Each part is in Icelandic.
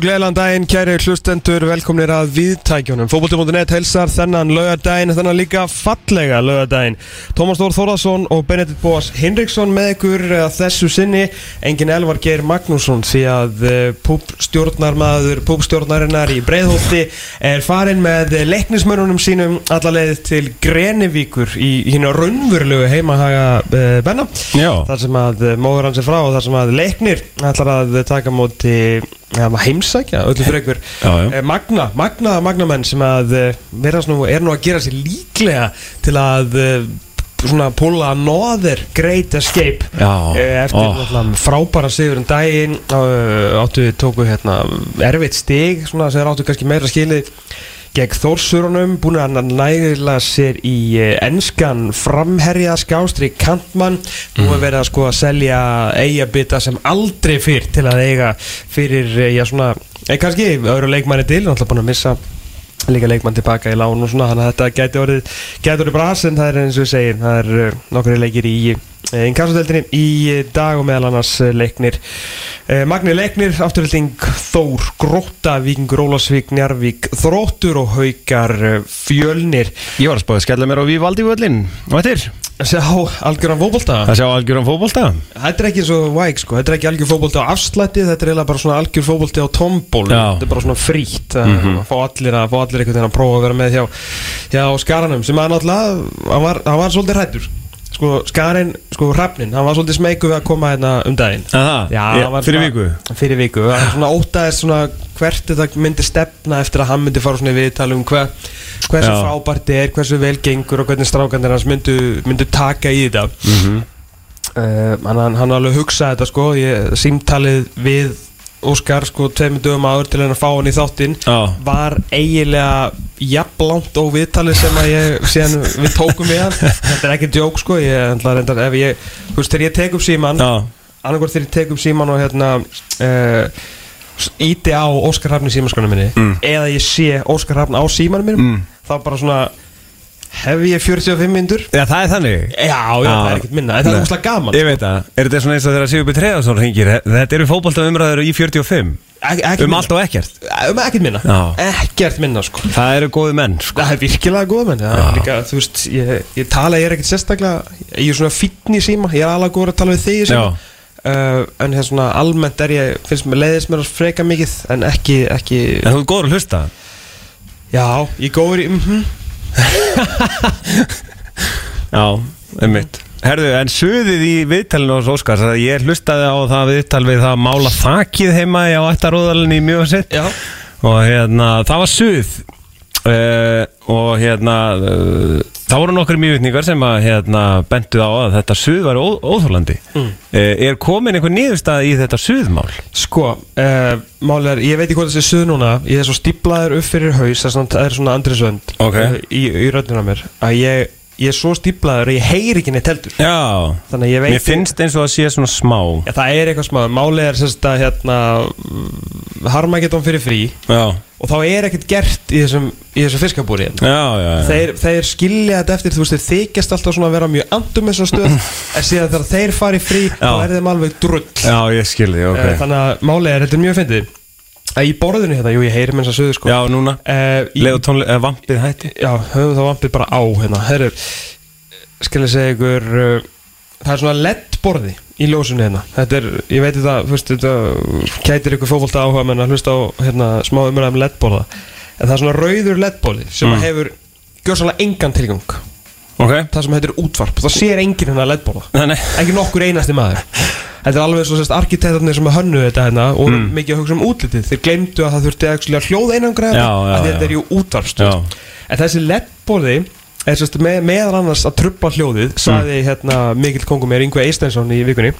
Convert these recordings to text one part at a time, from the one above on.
og gleðilegan daginn, kæri hlustendur, velkomnir að viðtækjunum. Fótbolti.net helsar þennan lögadaginn, þennan líka fallega lögadaginn. Tómas Þór Þórðarsson og Benedikt Bóas Hinriksson með ykkur að þessu sinni. Engin Elvar Geir Magnússon því að púpstjórnarmadur, púpstjórnarinnar í Breiðholti er farin með leiknismörunum sínum allalegið til Grenivíkur í hérna raunvurlegu heimahaga uh, Benna. Já. Þar sem að eh, móður hans er frá og þar sem að leiknir ætlar að taka móti ja, heimsækja öllu fyrir já. Eh, Magna, magna, magnamenn sem að eh, vera nú, er nú að gera sér líklega til að eh, svona púla another great escape Já, Eh, eftir oh. frábæra sigur um daginn áttu tóku hérna erfitt stig svona sem áttu kannski meira skilið gegn Þórsurunum búin að nægila sér í uh, enskan framherja skástri kantmann. Er verið að sko að selja eigabita sem aldrei fyrr til að eiga fyrir, uh, já svona eh, kannski öðru leikmanni til, náttúrulega búin að missa líka leikmann tilbaka í lán og svona þannig að þetta gæti orðið, gæti orðið bras en það er eins og við segir, það er nokkri leikir í uh, inkassadeldinni í uh, dag og meðal annars uh, leiknir. Uh, Magni leiknir, afturhilding Þór, Gróta, Víkingur, Ólasvík Njarvík, Þróttur og Haukar Fjölnir. Ég var að spáði að skella mér á Vívaldi völlin Og þetta Sjá, algjöran fótbolta. Að sjá algjörum fótbolta. Þetta er ekki svo væg sko, þetta er ekki algjör fótbolti á afslætti, þetta er eiginlega bara svona algjör fótbolti á. Mhm. þetta er bara svona frýtt að fá allir að, fá allir einhvern veginn að prófa að vera með hjá, hjá skaranum sem að náttúrulega, hann var, hann var svolítið hrættur sko, skarin, sko, hrafnin hann var svolítið smeyku við að koma hérna um daginn Aha, Já, hann var fyrir svona- viku? Fyrir viku, hann svona ótaðist svona hvert þetta myndi stefna eftir að hann myndi fara svona í viðtal um hver, hversu Já. frábært er, hversu vel gengur og hvernig strákandir hans myndu, myndu taka í þetta Mhm. uh, hann, hann alveg hugsaði þetta sko ég, símtalið við Óskar sko tveimur dögum áður til hann að fá hann í þáttinn Já. var eiginlega jafnlangt og viðtalið sem að ég síðan við tókum við hann þetta er ekki djók sko ég, ætla að reyndar, ef ég, þú veist þegar ég tek upp síman Já, annarkvært þegar ég tek upp síman og hérna uh, íti á Óskar Hrafn í símaskonum minni Mm. eða ég sé Óskar Hrafn á símanum mínum Mm. þá bara svona hef ég 45 myndur? Já, það er þannig. Já, já, það er ekkert minna, þetta er úrslega gaman Ég veit það, er þetta svona eins og þegar Sigurbjörn Treðarsson hringir? Þetta eru fótbolta umræður í 45 Ek, ekkert Um minna. allt og ekkert. Um ekkert minna. Já. ekkert minna sko. Það eru góði menn sko. það er virkilega góð menn. Er líka, þú veist, ég, ég tala, ég er ekkert sérstaklega ég er svona fínn í síma, ég er alveg góður að tala við þig í síma Já. uh, en hér svona almennt er ég finnst mér leiðist mér að freka mikið en ekki, ekki En þú er góður að hlusta. Já, ég er góður í mhm Já, einmitt. Herðu, en suðið í viðtalinu á Óskars að Ég hlustaði á það viðtal við það að mála þakið heima á ættaróðalinni í mjög sett já, og hérna, það var suð uh, og hérna uh, það voru nokkru mjögutningar sem að hérna bentuð á að þetta suð var óþólandi mm. er komin einhver niðurstað í þetta suðmál? sko uh, mál er, ég veit ekki hvað þessi suð núna ég er svo stíplaður upp fyrir haus það er svona, það andri sönd Ok. í, í röddina á mér að ég, ég er svo stíplaður að ég heyri ekki neitt heldur. Já, þannig að ég veit mér finnst eins og að sé svona smá. Já, það er eitthvað smá, málið er sérst að hérna Harmageddon fyrir frí Já, og þá er ekkert gert í þessum, í þessum fiskabúri hérna. já, já, já. þeir, þeir skilja þetta eftir, þú veist, þeir þykjast alltaf svona að vera mjög andum eins og stöð en síðan þegar þeir fari frí, þá er þeim alveg drull. Já, ég skilði, ok. Okay. Þannig að málið er, þetta er mjög fyndið í borðinu hérna, jú, ég heyri mér þess að söðu sko. Já, núna, uh, leðu tónlega, uh, vampið hætti. Já, höfum þá vampið bara á hérna. Herru, skal ég segja ykkur uh, Það er svona LED borði í ljósunni hérna. Þetta er, ég veit þetta, þú veist, þetta kætir ykkur fótbolta áhuga menn að hlusta á hérna, smá umræðum LED borða en það er svona rauður ledbóli sem Mm. hefur gjörsanlega engan tilgang Ok. Það sem heitir útvarp, það sér enginn hennar nei ekki nokkur einasti maður. Þetta er alveg svo sérst arkitektarnir sem hönnu þetta hérna og Mm. mikið að hugsa um útlitið. Þeir glemdu að það þurfti actually að hljóða einangra Já, já, að þetta er jú útvarpstöð Já. en þessi ledbóði er sérst með, meðal annars að trubba hljóðið saði hérna Mikil Kongur mér Yngve Eisteinsson í vikunni.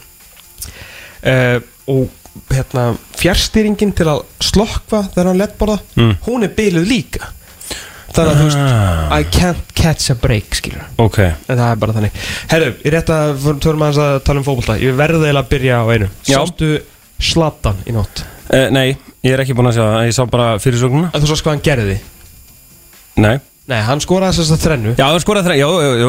Uh, og hérna fjärstýringin til að slokka þegar hann ledbóða Mm. hún er byluð líka þannig að þú veist Ah. I can't catch a break skilur Ok. En það er bara þannig. Herru, ég rétt að törum aðeins að tala um fótbolta. Ég verði eiginlega að byrja á einu. Sástu Zlatan í nótt? Uh, Nei, ég er ekki búin að sjá það. Ég sá bara fyrirsögnuna En þú sást hvað hann gerði? Nei Nei, hann skoraði þess að þrennu. Já, það skoraði þrjá Já, já, já, já,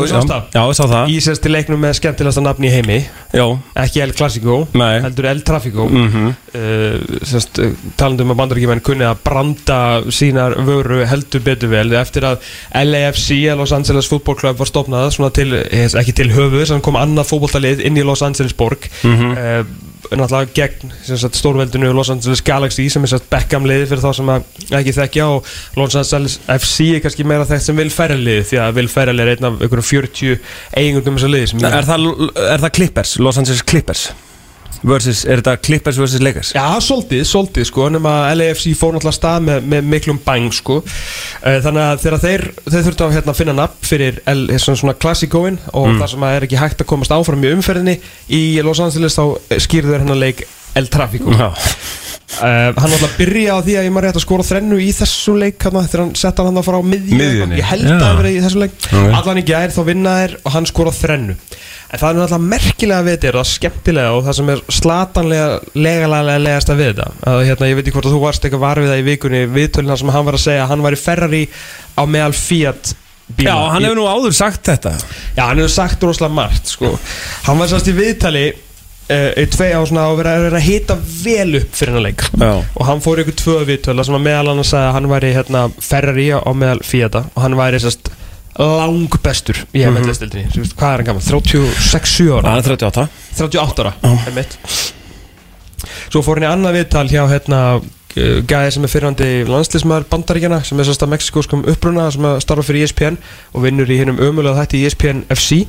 já, ég sá það. Í sérst til leiknum með skemmtilegasta nafni í heimi. Já, Ekki El Clasico Nei. Heldur El Trafico. Mhm. Uh, sérst, uh, Talandi um að bandaríkjumenn kunni að branda sínar vöru heldur betur vel. Eftir að LAFC, Los Angeles Football Club var stopnað Svona til, eh, ekki til höfuð Þannig kom annað fótboltalið inn í Los Angeles borg. Mhm. uh, náttúrulega gegn sagt, stórveldinu Los Angeles Galaxy sem er Beckham liði fyrir þá sem ekki þekkja og Los Angeles FC er kannski meira þekkt sem Ferrell liði því að Will Ferrell er einn af einhverjum 40 eigundum þessar liði sem Er það, er það Clippers, Los Angeles Clippers versus, er þetta Clippers versus Lakers? Já, svolítið, svolítið sko nema LAFC fór náttúrulega stað með, með miklum bang sko Eh, þannig að þegar þeir, þeir þurftu að hérna, finna nafn fyrir L, svona, Classicoin og Mm. það sem er ekki hægt að komast áfram í umferðinni í Los Angeles þá skýrður hennar leik El Trafico Uh, hann alltaf byrja á því að ég maður rétt að skora þrennu í þessu leik hana, þegar hann setta hann að fara á miðju. Miðjunni, ég held já. að það verið í þessu leik. Ok. allan í gær þá vinna þær og hann skora þrennu. En það er alltaf merkilega við þetta það er skemmtilega og það sem er slatanlega legalega legast að við þetta. Að, hérna, ég veit ekki hvort að þú varst eitthvað var við það í vikunni viðtölina sem hann var að segja að hann var í Ferrari á meðal Fiat bíla. Já, hann hefur nú áður sagt þetta. Já, hann hefur sagt rosalega margt sko. Hann var sérst í viðtali uh, í tvei á svona að vera, vera að hita vel upp fyrir hennar leik. Já. og hann fór í ykkur tvö viðtöla sem að meðal annars sagði að hann væri hérna, Ferrari á meðal Fiata og hann væri sérst lang bestur í Mhm. ML-stildinni mm hvað er hann gaman, 36-7 ára? Er 38 38 ára, einmitt. Svo fór hann í annað viðtal hjá hérna gæði sem er fyrrandi landslismæður bandaríkjana sem er sérst að mexikóskum uppruna sem að starfa fyrir ESPN og vinnur í hinnum ömulega þætti ESPN FC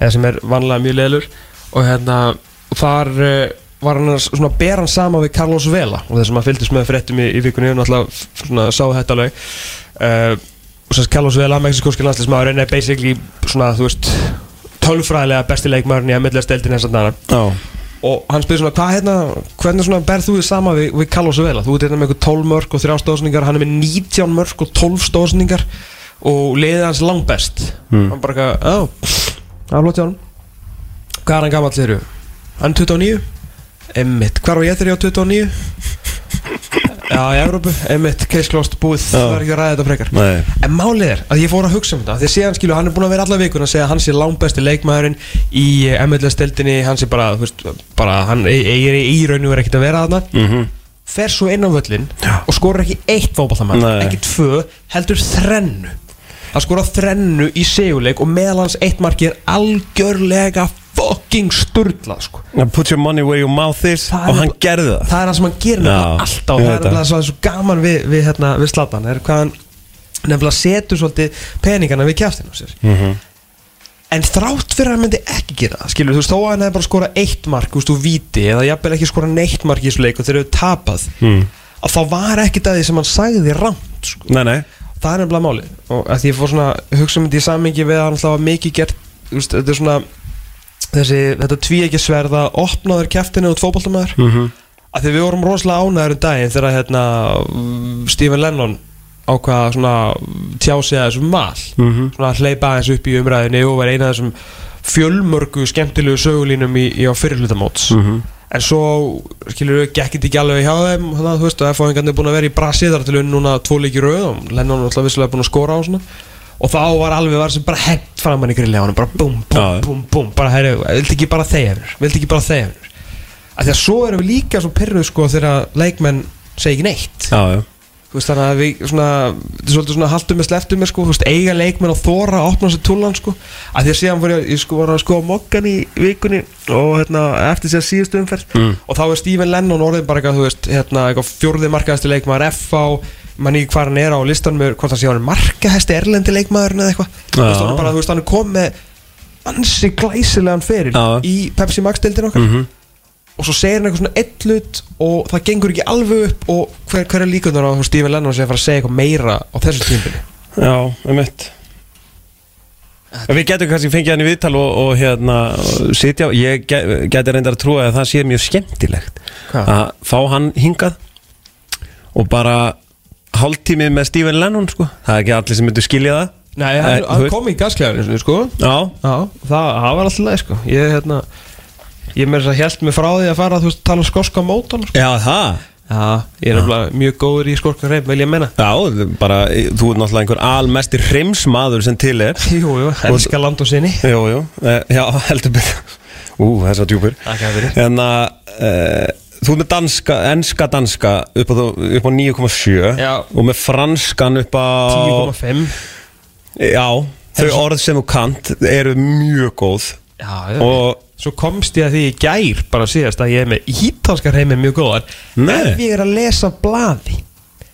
eða sem er vanlega mjög leðlur og hérna og þar uh, var hann að svona bera hann sama við Carlos Vela og þess að maður fylgdist með fréttum í, í vikunni og náttúrulega svona sá þetta alveg uh, og sérst Carlos Vela, mexikóski landslismæður er basically svona þú veist tölfræðilega besti leikmæðurinn í að millast deildin þess að dana Já og hann spyrir svona, hvað hérna, hvernig svona berð þú þið sama við, við Carlos Vela? Þú ert hérna með eitthvað 12 mörg og 3 stóðsningar, hann er með 19 mörg og 12 stóðsningar og liðið hans langbest. Mm. Hann bara eitthvað, já, það flott hjá hann. Hvað er hann gammal þeirru? Hann er 29? Emmitt, hvar var ég þegar ég á 29? Já, í Európu, Emmitt, case closed, búið, það er ekki að ræða þetta frekar. Nei. En málið er að ég fór að hugsa um þetta. Því að síðan skilu, hann er búin að vera alla vikuna að segja að hann sé langbesti leikmaðurinn í MLS-deldinni Hann sé bara, þú veist, bara hann e- eigir í, í raun og er ekkert að vera þarna. Mhm. Fer svo inn á völlin og skorur ekki eitt fótballtamann Nei. Ekki tvö, heldur þrennu. Hann skora þrennu í seguleik og meðal hans eitt marki er algjörlega fucking sturla sko. Put your money where your mouth is Það er Og hann nefnilega- gerði það Það er það sem hann gerir nefnilega alltaf og það er nefnilega svo, svo gaman við, við, hérna, við Zlatan er hvað hann nefnilega setur svolítið peningana við kjæftinu sér Mhm. en þrátt fyrir að hann myndi ekki gera það skilur þú veist þó að hann hefði bara skora eitt mark veist þú víti eða jafnvel ekki skora neitt mark í þessu leik og þeir eru tapað Mm. að þá var ekkit að því sem hann sagði rámt sko. Nei, nei það er nefnilega máli og að því ég fór svona að hugsa um þetta í sammingi við að hann alltaf var mikið gert þetta er svona þessi, þetta tví ekki sverða opnaður kæftinu út fótboltamæður Mhm. að því við vorum rosalega ánæður um daginn þegar hérna Stephen Lennon ákvaða svona tjá sig að þessum mal Mhm. svona að hleypa aðeins upp í umræðinni og var eina af þessum fjölmörgu skemmtilegu sögulínum í, í á fyrirlutamóts Mhm. en svo skilur við gekkit ekki alveg hjá þeim þannig að þú veist og F-fáingarnir er búin að vera í brasi þar til unn núna tvo leiki rauð og Lennon er alltaf vissilega búin að skora á svona og þá var alveg var sem bara hent framan í grilli á hann bara búm, Já. búm, búm bara herri, viltu ekki bara þeia hendur viltu ekki bara þeia hendur af því að svo erum við líka svo pyrruð sko þegar leikmenn segja ekki neitt. Já, já. Þú veist þannig að við svona er svolítið svona haldum með sleftum með sko þú veist eiga leikmenn að þóra að opna sér tullan sko. Að því að síðan fór ég, ég sko var að sko mokkan í vikunni og hérna eftir sér síðustu umferð. Mm. og þá er Stephen Lennon orðin bara eitthvað þú veist hérna eitthvað fjórði markaðasti leikmaður FH mann í hvað hann er á listanum er hvort hann sé hann markahæsti erlendi leikmaðurinn eða eitthvað Þú veist, hann er er komið ansi glæsilegan feril Já. í Pepsi Max deildin okkar Mhm. og svo segir hann eitthvað svona eitt hlut og það gengur ekki alveg upp og hver, hver er líkundur á Stephen Lennon sé að fara að segja eitthvað meira á þessu tímbili Já, um mitt Við getum kannski fengið hann í viðtal og, og hérna og sitja, ég ge- geti reyndar að trúa að það sé mjög skemmtilegt Hvað? að fá hann hingað og bara hálftímið með Stephen Lennon sko. það er ekki allir sem myndu skilja það. Nei, hann, Eh, hann kom í gasklegaðinu sko. Já, Já, það, það var alltaf leið sko. Ég, hérna Ég að held mig frá því að fara að þú veist tala um skorska mótan sko. já það. Já, ég er nefnilega mjög góður í skorska reyf, vil ég menna Já, bara, þú ert náttúrulega einhver almestir hrimsmaður sem til er. Jú, jú, elska land og sinni. Jú, jú, eh, já, heldur betur. Ú, þess að djúpur. Takk fyrir En að uh, þú ert með danska, enska danska upp á, á 9,7 Já. og með franskan upp á 10,5 Já, þau orð sem þú kant eru mjög góð Já, og Svo komst ég að því í gær bara síðast að ég er með ítalska reymi mjög góðar Nei. Ef ég er að lesa blaði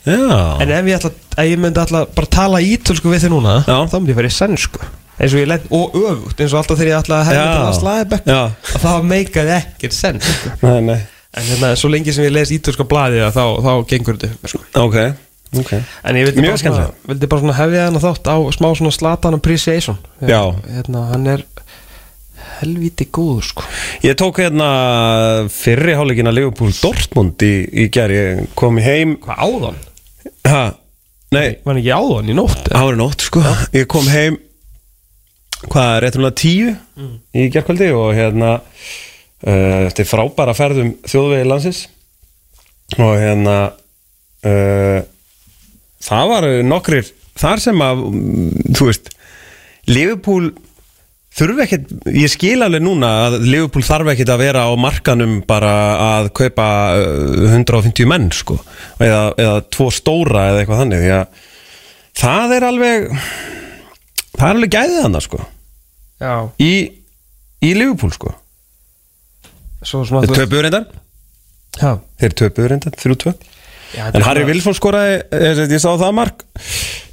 Já, En ef ég, ætla, ef ég myndi ætla bara tala ítölsku við þið núna Já. Þá myndi ég fara í sænsku eins og ég öfugt eins og alltaf þegar ég ætla að hefða Já. til að slæði bekk Já. að það meikaði ekkert sko. nei, nei En hérna, svo lengi sem ég les ítölska blaði þá, þá gengur þetta sko. Ok, ok. En ég vildi bara, svona, vildi bara svona hefja hann þátt á smá svona slatan appreciation Já. Hérna, hann er helvíti góður sko. Ég tók hérna fyrri hálfleikin að Liverpool Dortmund í, í Ég kom heim Hvað áðan? ha, Nei, Var hann ekki áðan í nótt? Það var nótt sko. Ég kom heim Hvað, réttulega tíu Í gerkvöldi og hérna uh, Þetta er frábæra ferðum þjóðvegi landsins. Og hérna uh, Það var nokkrir Þar sem að mm, Þú veist Liverpool þurfi ekkert, ég skil alveg núna að Liverpool þarf ekkert að vera á markanum bara að kaupa uh, 150 menn sko. Eða, eða tvo stóra eða eitthvað þannig því að það er alveg það er alveg gæðið hann sko. Já. Í, í Liverpool sko þeir töpuður reyndar. Þeir töpuður reyndar, 3-2 Já, en Harry Wilson skoraði, eh, ég sá það mark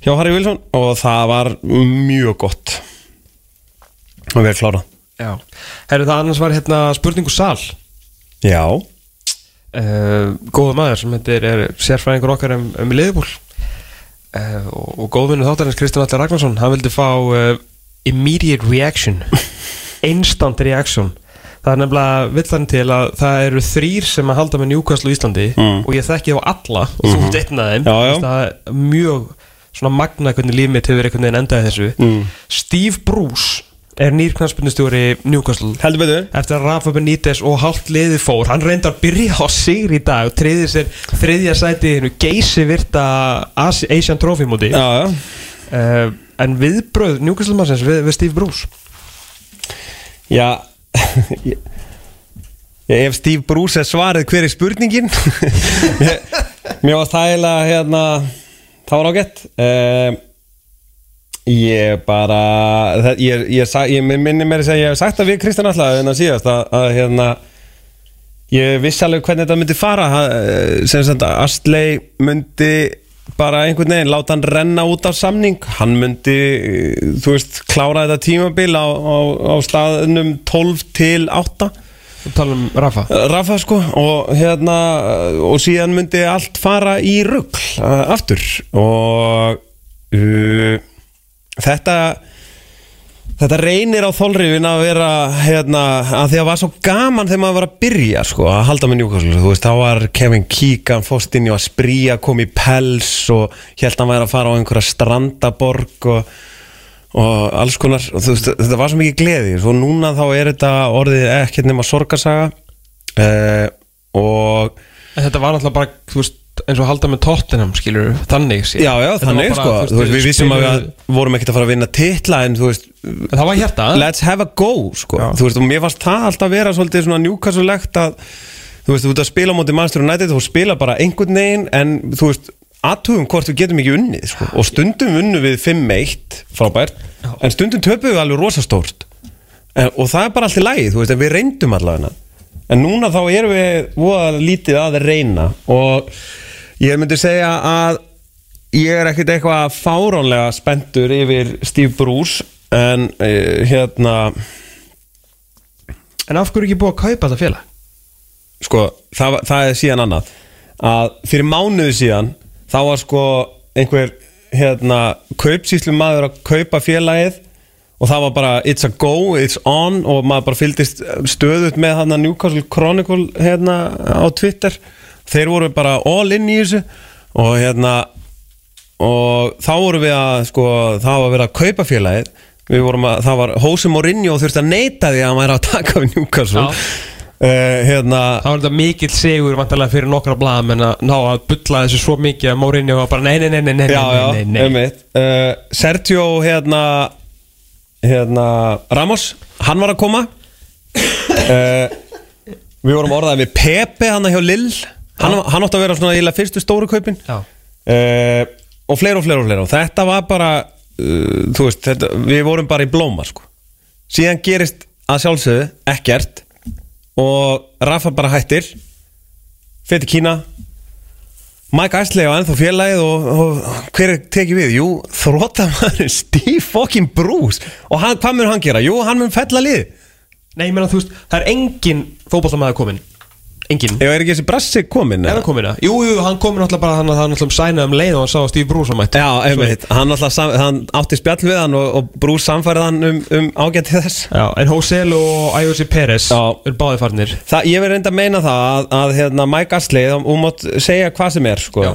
hjá Harry Wilson og það var mjög gott. Og við erum klára Já. Herru það annars var hérna spurningu sal. Já, uh, Góða maður sem heitir er sérfræðingur okkar um, um liðbúl uh, og, og góðvinnu þáttarins Kristján Allar Ragnarsson hann vildi fá uh, immediate reaction. Instant reaction það er nefnilega villan til að það eru þrýr sem að halda með Newcastle á Íslandi Mm. og ég þekki þá alla og þú ert einn af þeim. Já, já. það er mjög svona magna hvernig líf mitt hefur einhvern veginn endaði þessu. Mm. Steve Bruce er nýr knarspindustjóri Newcastle. Heldur betur. Eftir að Rafa Benítez og hálft liðið fór hann reyndar að byrja á sigri í dag og treyði sér þriðja sæti í hennu geysi virta Asi- Asian Trophy móti. Uh, en viðbröð Newcastle mannsins við, við Steve Bruce? Já ég, ég, Ef Steve Bruce er svarið hver er spurningin? Ég, Mér var þægilega hérna Það var ágætt. Um, Ég bara það, Ég, ég, minni mér að Ég hef sagt það við Kristján alltaf en að síðast að, að hérna Ég vissi alveg hvernig þetta myndi fara. Eh, sem sagt að Astley myndi bara einhvern veginn láta hann renna út af samning. Hann myndi, eh, þú veist, klára þetta tímabil á, á, á staðnum 12 til 8 og tala um Rafa? Rafa sko og hérna og síðan myndi allt fara í rugl uh, aftur. Og uh, þetta þetta reynir á þolrifin að vera hérna, að því að var svo gaman þegar maður var að byrja sko, að halda með njúkvæslu þú veist, þá var Kevin Keegan fórstinni og að spría kom í pels og held hann væri að fara á einhverja strandaborg og, og alls konar og veist, þetta var svo mikið gleði svo núna þá er þetta orðið ekkert nema sorgarsaga uh, og en þetta var náttúrulega bara þú veist, eins og halda með Tottenham skilur þannig séð. já, já, þannig sko þú veist, við vissum að við vorum ekkert að fara að vinna titla en þú veist, En það var hjarta let's have a go sko. Já. þú veist, og mér fannst það alltaf vera svolítið svona njúkassulegt að þú veist, þú ert að spila á móti Manchester United þú spila bara einhvern veginn en þú veist, aðtugum hvort við getum ekki unnið sko. og stundum unnu við 5-1 frábært, en stundum töpum við alveg rosastórt en, og það er bara allt í lagi, þú veist, en við reyndum allavega en núna þá erum við voða lítið að reyna og ég myndi segja að ég er ekkert eitthvað fáránlega spenntur yfir Steve Bruce en uh, hérna En af hverju ekki búið að kaupa þetta félag? sko, það, það er síðan annað að fyrir mánuðu síðan þá var sko einhver hérna, kaupsýslu maður að kaupa félagið og það var bara it's a go, it's on og maður bara fylgdist stöðut með hann að Newcastle Chronicle hérna á Twitter. Þeir voru bara all in í þessu og hérna og þá vorum við að sko, það var verið að kaupa félagið. Við vorum að, það var Jose Mourinho þurfti að neita því að hann væri að taka við Newcastle. Uh, hérna Það var þetta mikill sigur vantarlega fyrir nokkra blaðamenn að ná að bulla þessu svo mikið að Mourinho var bara nei, nei, nei, nei, nei, nei, nei, nei. einmitt. Uh, Sergio hérna hérna Ramos, hann var að koma. Uh, við vorum orðaðið við Pepe hann hjá Lill hann, hann átti að vera svona ílega fyrstu stóru kaupin. Uh, og fleira og fleira og fleira. Og þetta var bara uh, þú veist, þetta, við vorum bara í blóma sko. síðan gerist að sjálfsögðu ekkert og Rafa bara hættir. Fyrir Kína Mike Ashley á ennþá félagið og, og hver er tekið við? Jú, þróttamæður Steve fucking Bruce og hann, hvað mun hann gera? Jú, hann mun fella lið Nei, ég meina þú veist, það er engin fótbollamæður komin Engin Ef er ekki þessi Brassi komin? Er hann komin það? Jú, jú, hann komin alltaf bara þannig að hann alltaf sænaði um leið og hann sá að Steve Bruce var mætt Já, einmitt, hann, alltaf, sam- hann átti spjall við hann og, og Bruce samfærið hann um, um ágætti þess. Já, en Hoselu og Ayosi Perez Já. er báðið farnir. Það, ég verð reynda að meina það að, að hérna, Mike Astley, hún mátt segja hvað sem er sko.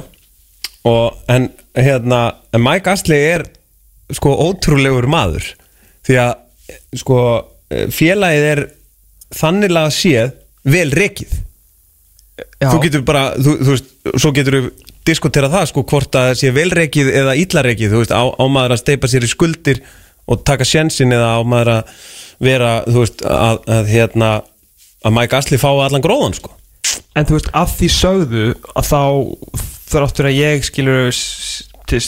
Og, en, hérna, en Mike Astley er sko ótrúlegur maður. Því að sko félagið er þannig að séð vel rekið Já. þú getur bara, þú, þú veist svo getur við diskutera það sko hvort að það sé velrekið eða íllarekið þú veist, á, á maður að steipa sér í skuldir og taka sjensin eða á maður að vera, þú veist, að, að hérna, að Mike Astley fái allan gróðan sko En þú veist, að því sögðu að þá þráttur að ég skilur til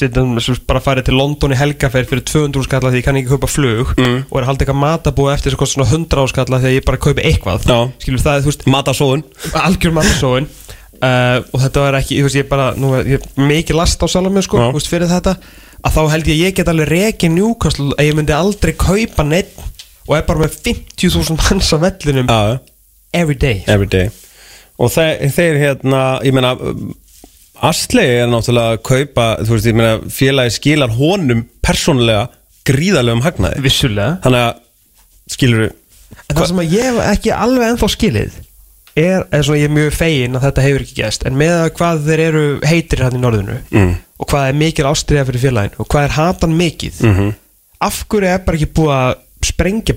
sem bara farið til London í helgaferð fyrir 200 skalla því ég kann ekki kaupa flug Mm. og er að halda eitthvað matabúi eftir svona 100 skalla því ég bara kaupi eitthvað. Já. skilur það, þú veist, Matasóun. algjör matasóin uh, og þetta var ekki, þú veist, ég bara nú er ég er mikið last á mig sko, þú veist, fyrir þetta að þá held ég ég get alveg rekin Newcastle að ég myndi aldrei kaupa neitt og er bara með 50.000 hans af vellinum every day every day. Og þeir, þeir hérna, ég meina Astley er náttúrulega að kaupa þú veist, ég meina, félagi skilar honum persónulega gríðarlegum hagnaði vissulega þannig að skilur En það sem að ég hef ekki alveg ennþá skilið er, eða svona ég er mjög fegin að þetta hefur ekki gæst en með að hvað þeir eru heitir hann í norðinu Mm. og hvað er mikil ástriða fyrir félagin og hvað er hatan mikið Mhm. af hverju er bara ekki búið að sprengja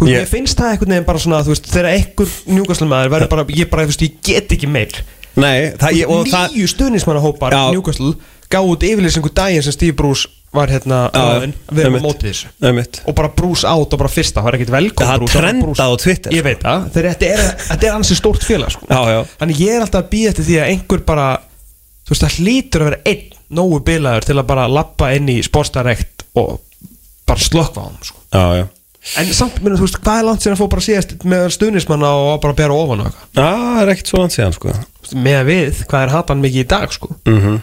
Þú veist, Ég- Mér finnst það einhvern veginn bara svona þú veist, þegar einhver njúkastlumæður verður bara, ég bara, þú veist, ég get ekki meir Nei, það, ég, og það Nýju stuðnismannahópar Já. njúkastl gáðu út yfirlýsingu daginn sem Steve Bruce var hérna Já, ráðinn að vera einmitt. með mótið þessu Einmitt. og bara Bruce át og bara fyrsta, það er ekkert velkom Það Bruce, bara trendað á Twitter, Ég veit það, þegar þetta er, þetta er ansi stórt félag sko. Já, já. Þannig ég er alltaf að býja eftir því að einhver bara Þú veist, það hlýtur að vera einn nógu bilaður til að bara lappa inn í sportstarrekt og bara slökva á hann sko. Já, já En samt, minna, þú veist, hvað er langt sem að fó bara síðast með stuðnismanna og bara bera ofan og eitthvað Já, það er ekkert svo langt síðan sko Með að við, hvað er hatan mikið í dag sko mm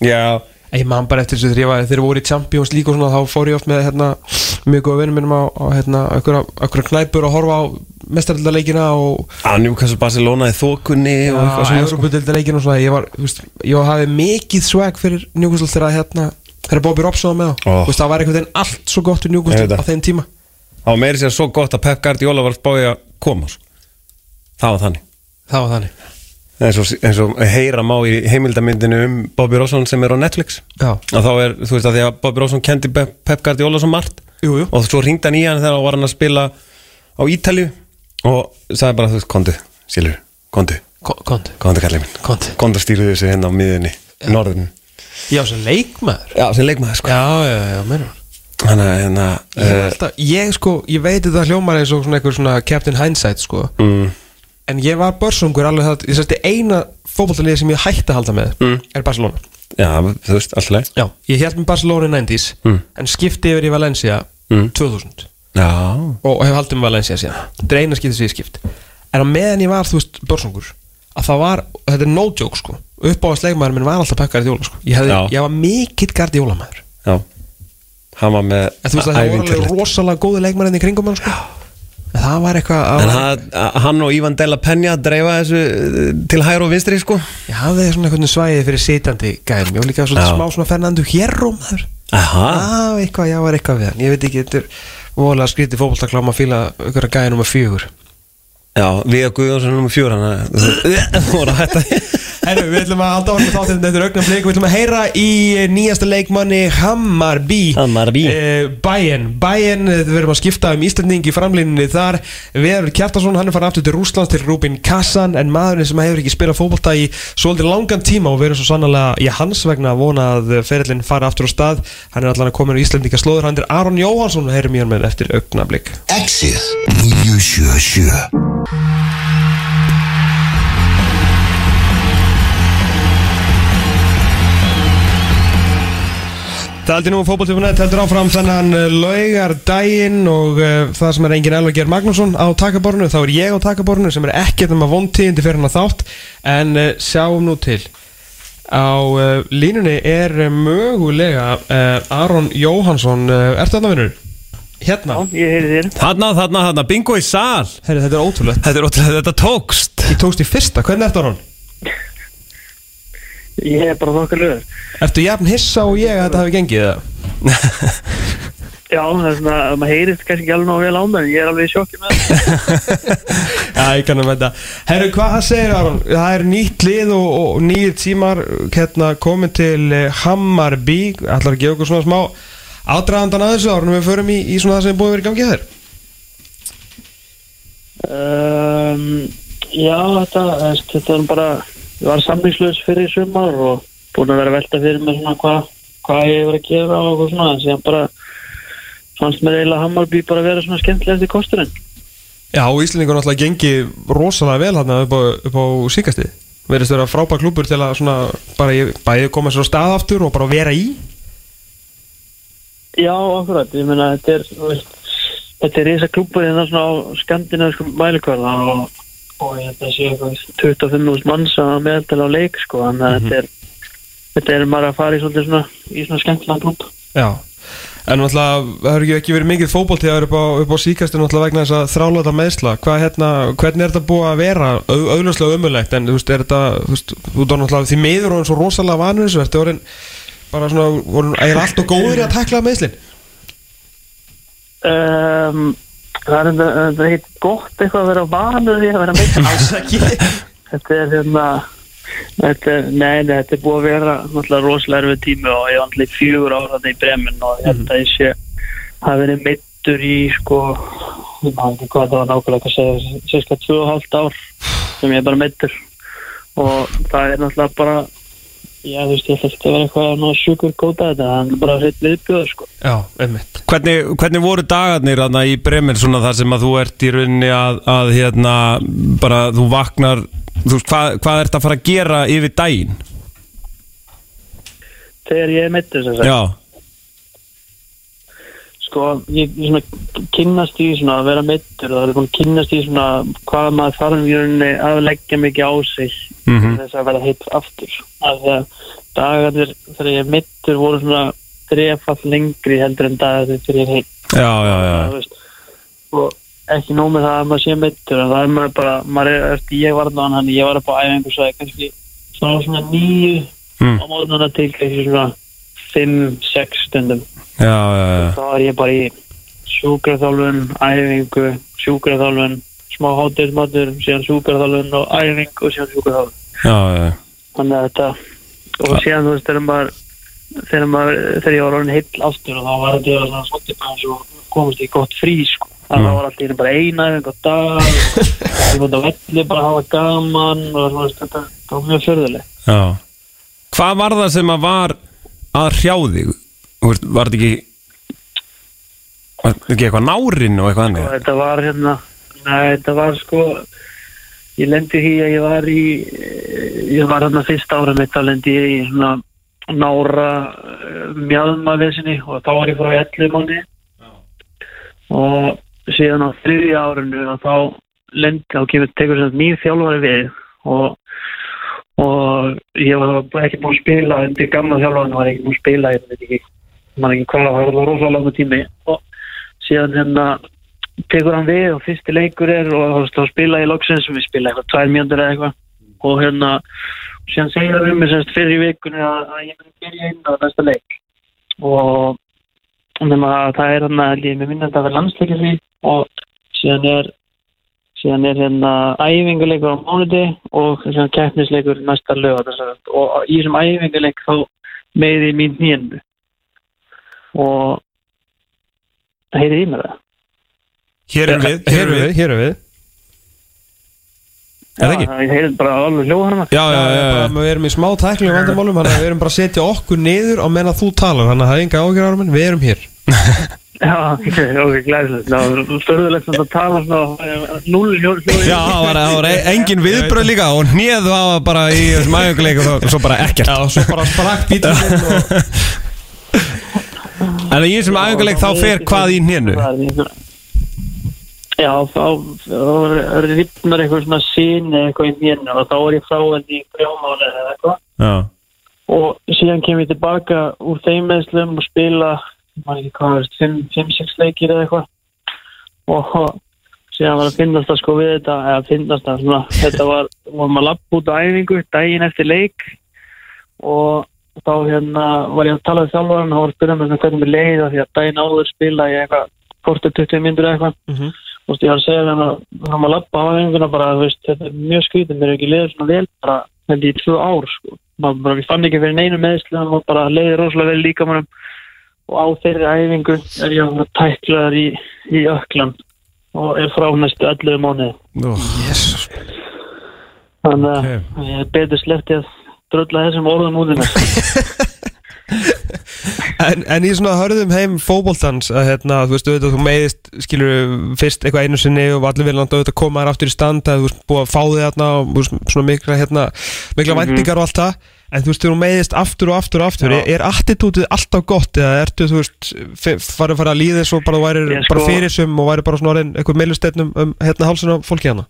Já, En Ég man bara eftir þessu var, þegar ég voru í Champions League og svona, þá fór ég oft með hérna, mjög góða vinnum minnum á, á hérna, einhverja knæpur að horfa á mestaraldaleikina og að Newcastle Barcelona í þokunni og eitthvað svona sko. Európa-deildaleikina og svona, ég var, þú veist, ég hafði mikið swag fyrir Newcastle þegar hérna, þegar Bobby Robson var með á, Ó. þú veist, það var einhvern veginn allt svo gott fyrir Newcastle á þeim tíma. Það var meiri sér svo gott að Pep Guardiola var spáði að koma sko. Það var þannig Það var þannig. Eins og, eins og heyra má í heimildamyndinu um Bobby Robson sem er á Netflix Já. og þá er, þú veist að því að Bobby Robson kendi Pep Guardiola svo margt Jú, jú. og svo ringdi hann í hann þegar hann var hann að spila á Ítalju og sagði bara, þú veist, kondu, Silur, kondu Konti. kondu kallið minn, Kondu. kondu stýrðu þessu hérna á miðunni, í norðurinn Já, sem leikmaður. já, sem leikmaður sko Já, já, já, meina. þannig að hérna Ég, uh, ég sko, ég veit þetta hljómar eins og svona einhver svona Captain Hindsight sko mm, En ég var börsungur alveg það Ég sérst eina fótballtalið sem ég hætti að halda með Mm. Er Barcelona. Já, þú veist, alltaf Já, ég held með Barcelona í 90s Mm. En skipti yfir í Valencia Mm. 2000 já, Og hef haldið með Valencia síðan. Þetta er eina skipti sem ég skipt. En á meðan ég var, þú veist, börsungur að það var, þetta er no joke sko. Uppáðast leikmaður minn var alltaf Pep Guardiola sko. Ég, hefði, ég var mikill Guardiola maður Já. Hann var með þú veist að það voru alveg rosalega góði leikmaður í kringum hann sko það var eitthvað að En hann, hann og Ivan Della Penja dreifa þessu eh, til hægur og vinstri sko. Ég hafði svona einhvern svæðið fyrir sitjandi gæðum, ég var líka svona Já. smá svona Fernando Hierro maður. Aha. Já, eitthvað, já, var eitthvað við hann. Ég veit ekki, þetta er voðalega skrítið fótboltakláma að fíla ykkur að gæja nummer fjögur. Já, við og Guðjónsson nummer fjór hann Þú voru að hætta Herru, við ætlum að halda orðin þáttinn. Þetta er augnablik. Við ætlum að heyra í nýjasta leikmanni Hammarby Hammarby. eh, Bayern, Bayern, eh, við erum að skipta um Íslanding í framlýninni þar. Veður Kjartason, hann er farin aftur til Rúslands til Rúbin Kassan En maðurinn sem hefur ekki spilað fótbolta í svolítið langan tíma Og við erum svo sannlega í hans vegna að vona að ferillin fara aftur á stað. Hann er allan að koma í Íslandinga slóður Hann er Aron Jóhansson, heyrum ég hann með eftir augnablik Exit 977 Það er aldrei nú fótballtífunett heldur áfram þennan laugar daginn og uh, það sem er engin Elvar Geir Magnússon á takabornu, þá er ég á takabornu sem er ekkert um að vontíðindi fyrir hann að þátt. En uh, sjáum nú til. Á uh, línunni er mögulega uh, Aron Jóhansson uh, Ertu þarna vinnur? Hérna, Ég heyri þér. Þarna, þarna, þarna, bingo í sal. Herri, þetta er ótrúlegt. Þetta er ótrúlega, þetta tókst. Ég tókst í fyrsta, hvernig ertu Aron? Ég er bara þokkalöður. Ertu jafn hissa og ég að þetta hafi gengið það? Já, það er svona, maður heyrist kannski ekki alveg nóg vel á en ég er alveg í sjokki með það. Já, ég kannum þetta Herru, hvað segir Aron? Það er nýtt lið og, og nýjir tímar hérna komin til eh, Hammarby ætlar að gefa okkur svona smá ádraðandan að þessu árunum við förum í, í svona það sem búið að vera í gangi að þér Um, já, þetta, þetta er bara, var samlingslaus fyrir í sumar og búin að vera að velta fyrir mig svona hvað hva ég var að gera og svona, en síðan bara fannst mér eiginlega Hammarby bara að vera svona skemmtilegast í kosturinn. Já, Íslandingur náttúrulega gengi rosalega vel hérna upp á, upp á síkastið verðist vera frábær klúpur til að svona bara ég, bæði koma sér á stað aftur og bara vera í. Já, akkurat, ég meina, þetta er, þetta er risa klúpur hérna svona á skandinaviskum mælikvarða og, og þetta sé eitthvað 25.000 manns að meðal á leik, sko, þannig að þetta er, þetta er bara að fara í svolítið svona, í svona skemmtilega klúb. Já, en náttúrulega það hefur ekki- verið mikið fótboltíðar upp á, upp á síkastu náttúrulega vegna þess að þráláta meðsla Hvað hérna, hvernig er þetta búið að vera? Au, augljóslega umulegt, en þú veist, er þetta þú veist, þú er náttúrulega því miður og og rosalega vanur þessu, ertu orðin bara svona, voru, er allt og góður að takla meðslin Um, það er þetta er heitt gott eitthvað að vera á vanu því að vera meitt. Alls ekki. Þetta er hérna, þetta nei, nei, þetta er búið að vera náttúrulega rosalega erfið tími og ég var náttúrulega fjögur ára þetta í bremin og ég held að ég sé hafa verið meittur í sko, ég maður ekki hvað það var nákvæmlega að sérska 2,5 ár sem ég er bara meittur og það er náttúrulega bara já, þú veist, ég ætla ekki að vera eitthvað ná sjúkur góta þetta, það er bara hreitt viðbjöður sko. Já, einmitt Hvernig, hvernig voru dagarnir þarna í Bremen svona þar sem að þú ert í rauninni að, að hérna, bara þú vaknar þú veist, hvað, hvað ert að fara að gera yfir daginn? Þegar ég er meittur sem sagt Já, sko, ég svona kynnast í svona að vera meittur og það er að kynnast í svona hvað maður þarf í rauninni að leggja mikið á sig Mhm. til þess að vera heitt aftur að dagarnir þegar ég er meittur voru svona þrefall lengri heldur en dagarnir þegar ég er heitt já, já, já. Og ekki nóg með það að maður sé meittur en það er maður bara, maður er eftir ég var þannig hann, ég var upp á æfingu svo kannski svona svona nýju Mm. á mótnana til kannski svona 5-6 stundum. Þá er ég bara í sjúkraþjálfun, æfingu, sjúkraþjálfun, smá hátíðismatur, síðan sjúkraþjálfun og æfingu og síðan sjúkraþjálfun. já. Þannig að þetta, og síðan þú veist, þegar maður, þegar maður, þegar ég var orðin heill aftur og þá var þetta svona og komast í gott frí, sko. Þannig að það var alltaf bara eina á dag, ég múti að velli bara að hafa gaman og veist, þetta var mjög förðuleg. Hvað var það sem að var að hrjá þig? Var þetta ekki Var þetta ekki eitthvað nárin og eitthvað og annað? þetta var hérna nei, þetta var sko ég lendi því að ég var í ég var hérna fyrsta ára mitt þá lendi ég í svona nára mjadmavesinni og þá var ég frá 11 mánu og síðan á þriðja árinu og þá lendi þá kemur tekur sem nýr þjálfari við og, og ég var ekki búin að spila undir gamla þjálfarinn var ekki búin að spila ég veit ekki, man ekki hvað það var rosalega langur tími. Og síðan hérna tekur hann við og fyrsti leikur er og þá spila ég loksins við spila eitthvað tvær mjöndur eða eitthvað. Og hérna síðan segir hann um mig semst fyrir í vikunni að, að ég myndi byrja inn á næsta leik. Og nema að það er hann að ég minna að vera landsleikir því. Og síðan er síðan er hérna æfinguleikur á mánuði og keppnisleikur næsta lög og í þessum æfinguleik þá meði mín nýjendu og heyrið í mér það? Hér erum við, Hér erum við, hér erum við Er það ekki? Já, ég heyrið bara alveg hljóð hana Já, já, já, Við erum í smá tækling vandamálum Þannig að við erum bara að setja okkur niður á meðan þú talar. Þannig að það er enga ágjör ára minn, við erum hér. Já, ok, ok, glæðilegt Það störðulegt að tala svona Núl hljóð Já, það var, það var e- engin viðbröð líka. Og hnið á bara í þessum æfinguleik og svo bara ekkert. Já, svo bara sprakk og... En í þessum æfinguleik þá fer hvað í hnénu? Já, þá ripnar eitthvað svona sín eitthvað í hnénu og þá er ég frá henni í grjómáli eða eitthvað. Og síðan kem ég tilbaka úr þeim meðslum og spila maður ekki hvað veist, 5-6 leikir eða eitthvað. Og síðan var að finnast að sko við þetta eða finnast að svona, þetta var vorum að lappa út á æfingu daginn eftir leik og þá hérna var ég að tala við þjálfarinn og hann var að spyrja svona hvernig mér leiði því að daginn áður spila ég eitthvað kortur 20 myndur eitthvað Mhm. Þú veist, ég var að segja hann að hann var að lappa á æfinguna bara, þú veist, þetta er mjög skrítið, mér er ekki leiður svona vel bara, held ég, í tvö ár, sko. Maður bara, ég fann ekki fyrir neinu meðsli, hann var bara leiður rosalega vel líka mannum og á þeirri æfingu er ég að vera tæklaður í, í öklan og er frá næstu 11 mánuði. Jesus Þannig að ég er betur sleppti að drölla þessum orðum út í næstu. En, en í svona hörðum heim fótboltans að hérna, þú veist, auðvitað, þú meiðist skilur fyrst eitthvað einu sinni og allir vilja auðvitað koma þér aftur í stand að þú veist, búið að fá þig þarna og veist, svona mikla hérna, mikla væntingar og allt það en þú veist, þú meiðist aftur og aftur og aftur Já. er, attitútið alltaf gott eða ertu, þú veist, farið að fara að líða svo bara þú væri Ég bara sko- fyrir sum og væri bara svona orðin eitthvað meilustefnum um hérna hálsinn á fólki hana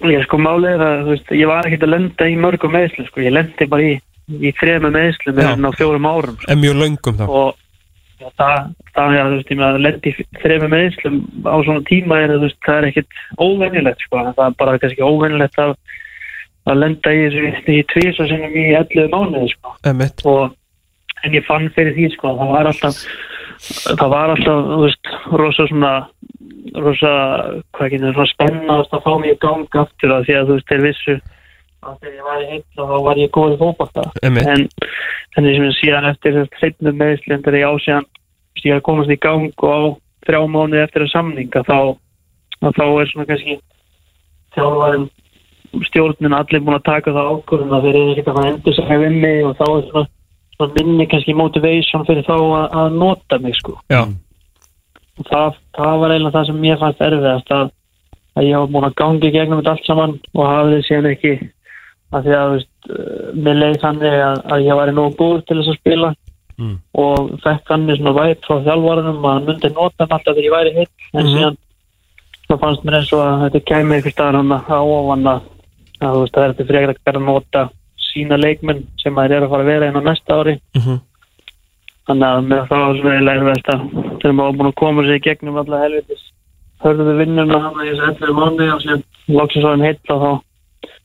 Ég sko málið er að, veist, ég var ekkert að lenda í mörgum meðslum, sko, ég lendi bara í, í þrema meðslum Já. en á fjórum árum, sko. en mjög löngum þá og já, það, það er að veist, ég með að lendi þrejum meðslum á svona tíma er að veist, það er ekkit óvenjulegt sko, það er bara kannski óvenjulegt að, að lenda í í tvísa sinnum í 11 mánuði sko, og en ég fann fyrir því sko, það var alltaf það var alltaf, þú veist, rosa svona rosa, hvað ekki, svona spennast að fá mig í gang aftur að því að þú veist, þeir vissu að þegar ég var í heitt þá var ég góð í Einmitt. en en þessum við síðan eftir hreitnum meðslinn þegar ég ásíðan ég að komast í gang og á þrjá mánuði eftir að samninga þá, að þá er svona kannski þjálfarinn stjórnin allir búin að taka það ákvörðun að þeir eru ekkert að fara að endur sig við mig og þá er svona, svona minni kannski motivation fyrir þá að, að nota mig sko. Já, og það, það var eiginlega það sem mér fannst erfiðast að, að ég hafa búin að gangi í gegnum þetta allt saman og hafði síðan ekki að því að veist, uh, mér leið þannig að, að ég væri nógu góð til þess að spila Mm. og fekk þannig svona væp frá þjálfarunum að hann myndi nota mig alltaf þegar ég væri hitt en Mhm. síðan þá fannst mér eins og að þetta kæmi ykkur staðar hann að ofan að, það er þetta frekar að nota sína leikmenn sem að þeir eru að fara að vera á næsta ári mhm Þannig að með það var svona eiginlega erfiðast að þegar maður var búin að koma sér í gegnum alla helvitis hörðu vinnuna hann að ég sé 11 mánu og síðan loksins var hann heitt og þá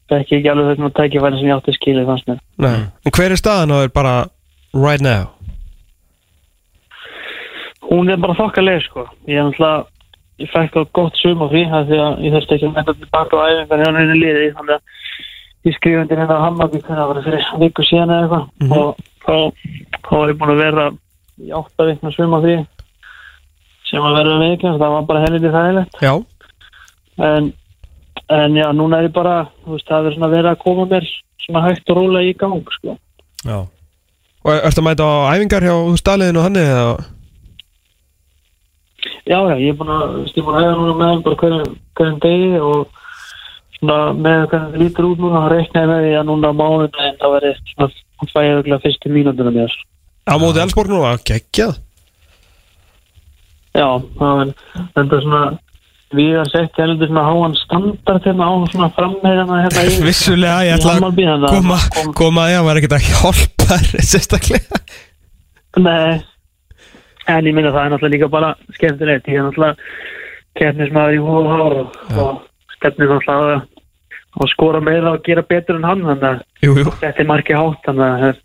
fekk ég ekki alveg þessum að tækifæri sem ég átti skilið fannst mér. Nei. En hver er staðan á þér bara right now? Hún er bara þokkaleg sko. Ég er náttúrulega, ég fekk á gott suma frí það því að ég þurfti ekki að metta tilbaka á æfingar hjá henni liði þannig að ég skrifa undir hérna á Hammarby hvernig það var fyrir viku síðan eða eitthvað Mhm. og þá, var ég búin að vera í átta vikna suma frí sem að vera veikast, það var bara helviti þægilegt Já, en, en já, núna er ég bara veist, það er svona verið að koma mér svona hægt og rólega í gang sko. Já og er- ertu að mæta á æfingar hjá staliðinu hann eða? já, já, ég er búin að ég er búin að hefða núna með hann bara hverjum, hverjum degi og svona með hvernig það lítur út núna, þá reiknaði með því að núna á mánudaginn það verið svona hann fæði auðvitað fyrstu mínútuna mér Á móti Elsborg nú, að geggjað. Já, það er þetta svona við erum sett heldur svona háan standard hérna á svona frammeðina hérna í Vissulega, ég ætla að koma, kom- koma að ég var ekkert að hjálpa þér sérstaklega. Nei, en ég minna það er náttúrulega líka bara skemmtilegt, ég er náttúrulega keppnismæður í hóð og hár og, og skora meira og gera betur en hann þannig að þetta er margir hátt þannig að það er,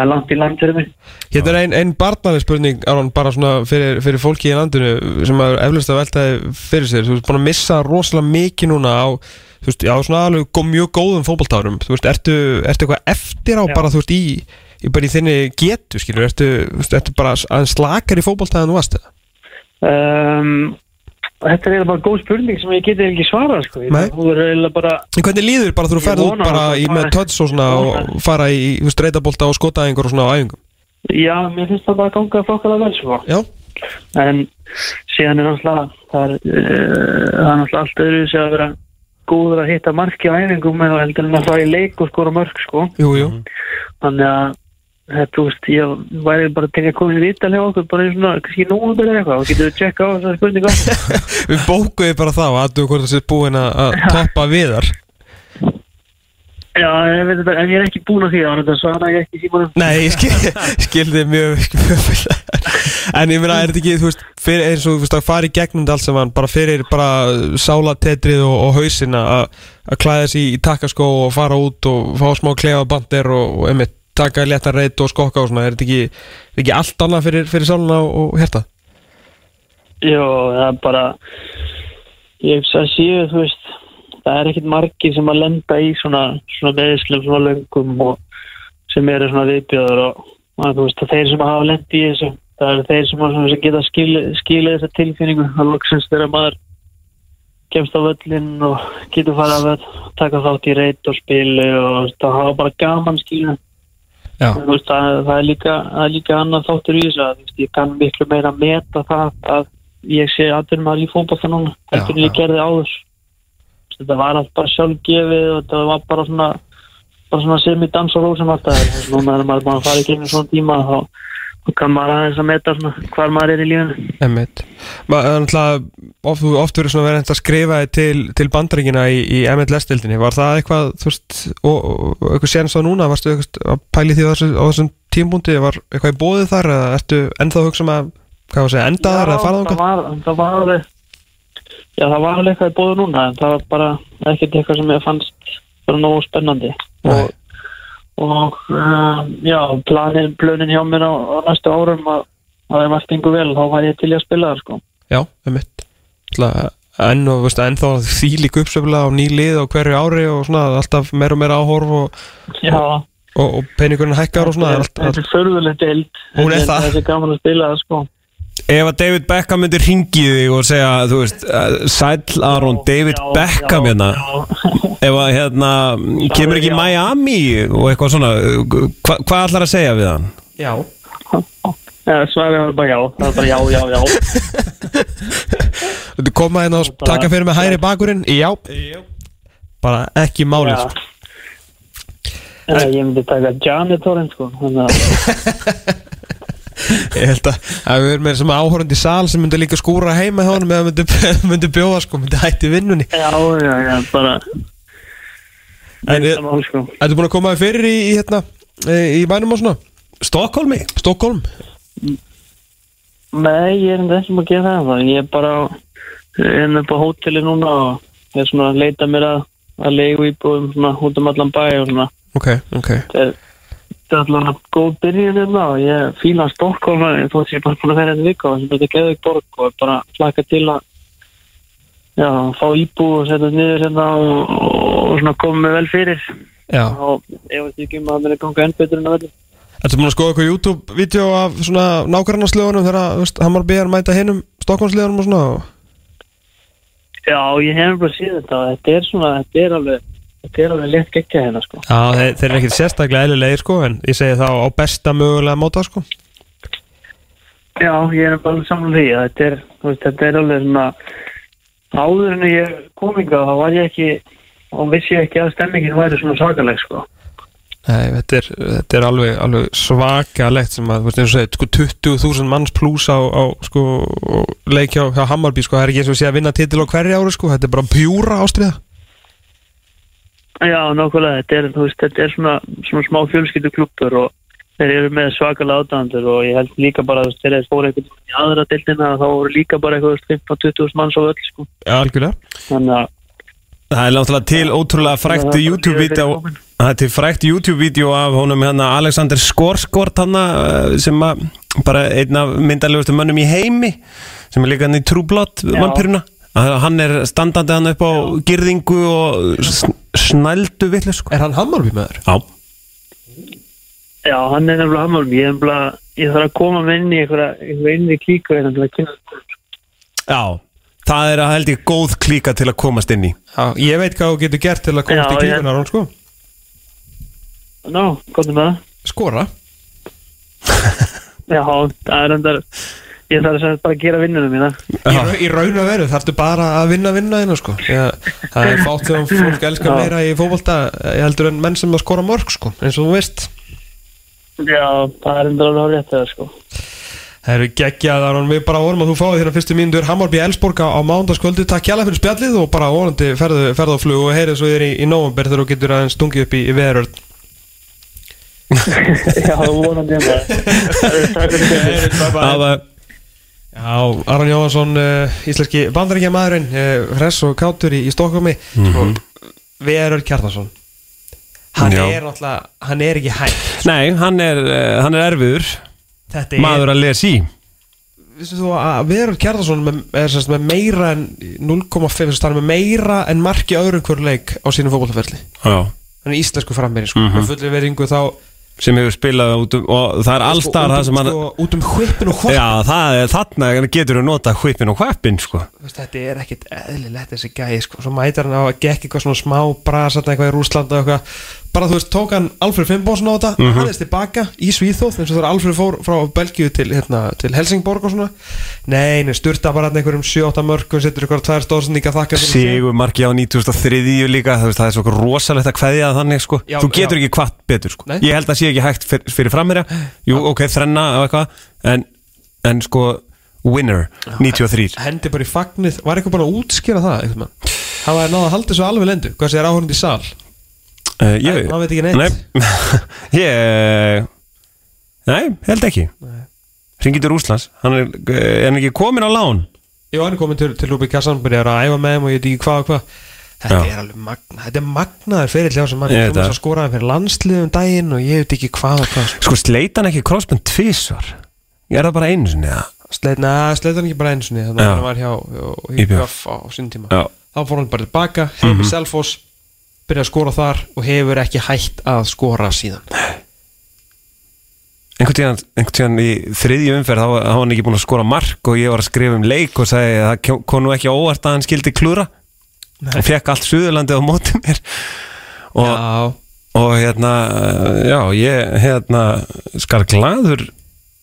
er langt í land fyrir mig Hérna er ein, ein barnaleg spurning Aron, bara svona fyrir, fyrir fólki í landinu sem að eflust að veltaði fyrir sér. Þú veist búin að missa rosalega mikið núna á veist, já, svona alveg mjög góðum fótboltárum þú veist, ertu, ertu eitthvað eftir á Já. bara þú veist, í, í, í þinni getu skilur, ertu, ertu bara slakar í fótboltaðan þú varst eða? Um, Þetta er eiginlega bara góð spurning sem ég geti ekki svarað sko. Er hvernig líður bara þú ferð út bara í með tötts og svona Vona. og fara í, þú veist, reytabólta og skotaðingur og svona á æfingum Já, mér finnst það bara að ganga þokkalega vel. Já, en síðan er náttúrulega það er, það er náttúrulega allt öðru sem að vera góður að hitta marki á æfingum eða heldur en að fara í leik og skora mörg sko. jú, jú þannig að þetta, þú veist, ég væri bara til að koma í vital hjá okkur bara í svona, kannski nógum eða eitthvað og getur við tjekka á þessar spurninga Við bókuðum bara þá að þú hvort þessi búin að að toppa viðar. Já, ég veit þetta, en ég er ekki búin að því að þetta svara ég ekki símanum. Nei, ég skil, ég skildi mjög, mjög vel. En ég meina, er þetta ekki, þú veist, fyrir, eins og þú veist, að fara í gegnum þetta allt saman bara fyrir bara sálatetrið og, og hausinn að að klæða sig í, takkaskó og fara út og fá smá klefa bandir og, og einmitt taka léttan reyt og skokka og svona, er þetta ekki, er ekki allt annað fyrir, fyrir sáluna og, hérta? Jó, það er bara ég að séu, þú veist það er ekkit margir sem að lenda í svona, svona meðislum, svona löngum og sem eru svona viðbjöður og, og þú veist, að þeir sem hafa lend í þessu það eru þeir sem, að, sem geta skilið, skilið þessa tilfinningu að loksins þegar maður kemst á völlin og getur farið að taka þátt í reyt og spilu og það hafa bara gaman skilinu veist, það, það, er líka, líka annað þáttur í þessu að ég kann miklu meira að meta það að ég sé aðeins maður í fótbolta núna eftir en ég gerði áður. Þetta var allt bara sjálfgefið og þetta var bara svona, bara svona sem í dans og rósum alltaf núna er maður bara að fara í gegnum svona tíma þá þá kann maður aðeins að svona hvar maður er í lífinu? Er náttúrulega oft, oft verið svona verið að skrifa til, til bandaríkina í, í MLS-dildinni, var það eitthvað þú veist, og, og eitthvað séns á núna? Varstu eitthvað að pæli því á, þessu, á þessum tímbúndi, var eitthvað í bóðið þar eða ertu ennþá að hugsa um að hvað var að segja, enda þar eða fara það þangað? var, það var alveg já það var alveg eitthvað í bóðu núna en það var bara ekkert eitthvað sem ég fannst bara nógu spennandi. Nei. og, og um, já planin, planin hjá mér á, á næstu árum að að ef allt yngur vel þá var ég til að spila það sko. Já, einmitt. Ætla, enn og veist, ennþá því líka uppsöfla á ný lið á hverju ári og svona alltaf meira og meira áhorf og, já, og, og peningurinn hækkar og svona þetta er förðulegt deild. Hún er það. gaman að spila það sko Ef að David Beckham myndir ringi þig og segja, þú veist, uh, Sæll Aron, David Já, Beckham já, hérna já. Ef að, hérna, kemur ekki já. Miami og eitthvað svona hva, Hvað ætlar að segja við hann? Já svarið var bara já, það var bara já, já, já Þú koma inn og taka fyrir með hæri bakurinn Já Bara ekki málið sko. Ég myndi taka janitorinn sko þannig að Ég held að að við erum með sem áhorandi í sal sem myndi líka skúra heima hjá honum eða myndi, myndi bjóða sko, myndi hætti vinnunni Já, já, já, bara En Það mál sko Ertu búin að koma þér fyrir í, í, hérna, í bænum og svona? Stokkólmi? Stokkólm? Nei, ég er enda ekki maður að gera það Ég er bara er upp á hóteli núna og ég er svona að leita mér að, að leigu íbúðum svona út um allan bæ og svona Ok, ok þetta er þetta er allavega góð byrjun hérna og ég fíla Stokkólma ég þótt ég er bara búin að vera hérna vika og sem þetta geður ekki borg og er bara að flaka til að já, fá íbúð og setja niður hérna og, og svona koma mig vel fyrir. Já. Og ég veit ekki um að það muni ganga enn betur en að velja Ertu búin að skoða eitthvað YouTube-vídeó af svona nákvæmnarslegunum þegar veist, Hamar B er að mæta hinnum Stokkólmslegunum og svona Já, ég hef bara síðan þetta og þetta er svona, þetta er alveg þetta er alveg létt geggja hérna sko. Já, þeir, þeir eru ekkert sérstaklega eðlilegir sko en ég segi þá á besta mögulega móta sko. Já, ég er bara saman því að þetta er, veist, þetta er alveg svona áður en ég kom inga þá var ég ekki og vissi ég ekki að stemmingin væri svona svakaleg sko. Nei, þetta er, þetta er alveg, alveg svakalegt sem að, þú veist, eins og segið, sko 20.000 manns pluss á, á sko, leik hjá, Hammarby, sko, það er ekki eins og sé að vinna titil á hverju ári, sko, þetta er bara pjúra ástriða. Já, nákvæmlega, þetta er, veist, þetta er svona, svona smá fjölskyldu klubur og þeir eru með svakalega ádandur og ég held líka bara að þeir eru fóru eitthvað í aðra deildina þá voru líka bara eitthvað 15-20 manns á öll, sko. Já, algjörlega. Þannig að Það er náttúrulega til ótrúlega frækt YouTube-vídeó. Það er til frækt YouTube-vídeó af honum hérna Alexander Skorskort hann sem að bara einn af myndalegustu mönnum í heimi sem er líka hann í Já. vampýruna hann er standandi hann upp á girðingu og snældu villu sko Er hann Hammarby með þér? Já, Já, hann er nefnilega Hammarby, ég, nefnilega, ég þarf að koma með inn í eitthvað inn í klíku hérna til að kynna. já Það er að held ég góð klíka til að komast inn í Já, ég veit hvað þú getur gert til að komast Já, í ég- klíkunar, hún, sko. Ná, komdu með það. Skora. Já, það er endar, ég þarf að segja bara að gera vinnunum mína. Í, ra- í raun og veru þarftu bara að vinna vinna hérna, sko. Já, það er fátt þegar fólk elskar Já. meira í fótbolta, ég heldur en menn sem að skora mörg, sko, eins og þú veist. Já, það er endar alveg rétt það, sko. Það eru geggjað að við bara vorum að þú fáið þérna fyrstu mínútur Hammarby Elsborg á, mándaskvöldi Takk hjálpa fyrir spjallið og bara vonandi ferðu, ferðu á flug og heyrið svo þér í, í nóvember þegar þú getur aðeins stungið upp í, í veðurörn Já, vonandi um það. Takk fyrir þetta. Það var Já, Aron Jóhansson, uh, íslenski bandaríkja maðurinn uh, Hress og kátur í, í Stokkómi mm -hmm. Veðurörn Kjartason Hann Já. er náttúrulega, hann er ekki hægt Nei, hann er, eh, hann er erfiður Þetta er, maður að lesa í Vistu þú að Veðurörn Kjartason með, er sérst með meira en 0,5 þess að hann er með meira en marki öðrum hver leik á sínum fótbollferli Já hann er íslensku frammeiri sko. Mhm. með fulli veringu þá sem hefur spilað út um og það er allstar sko, það sem hann sko, út um hvipin og hvort Já, það er þarna getur þú nota hvipin og hvapin sko. þetta er ekkit eðlilegt þessi gæði sko. svo mætar hann á að gekk eitthvað svona smá brasat eitthvað í Rúsland og eitthvað bara þú veist, tók hann Alfred Finnbónsson á þetta Mhm. hann er tilbaka í Svíþóð eins og þegar Alfred fór frá Belgíu til, hérna, til Helsingborg og svona nei, nei, sturta bara einhverjum 7-8 mörgum setur ykkur tvær stóðsendinga þakka. Sigur marki á 93 líka það, það er svo rosalegt að það þannig sko. Já, þú getur já. ekki hvart betur sko. Ég held að sé ekki hægt fyr, fyrir framherja jú, ok, þrenna og eitthvað en, en sko, winner 93 hendi bara í fagnið, var eitthvað bara að útskýra það það var náða að halda svo alveg lendu hvað segir áhörndi í sal uh, ég, Nei, maður veit ekki neitt. nei, ég nei, held ekki Ringið til Úslands hann er, er hann ekki komin á lán Jó, hann er komin til, til Rúbi Kassan byrjar að æfa með þeim og ég veit ekki hvað og hvað Þetta Já. er alveg magna, þetta er magnaður fyrir hjá sem mann, það. að hann fyrir landsliðum daginn og ég veit ekki hvað og hvað sko. sleit hann ekki crossbund tvísvar ég er það bara einu sinni eða? Sleit, neða, sleit hann ekki bara einu sinni þannig að hann var hjá, hjá IBF. IBF á sín tíma Já. þá fór hann bara tilbaka, heim í Selfoss byrja að skora þar og hefur ekki hægt að skora síðan. Einhvern tíðan, einhvern tíðan í þriðju umferð þá var hann ekki búin að skora mark og ég var að skrifa um leik og sagði að það kom nú ekki óvart að hann skildi klúra og fekk allt Suðurlandið á móti mér. Og, Já, og hérna já, ég hérna skal gladur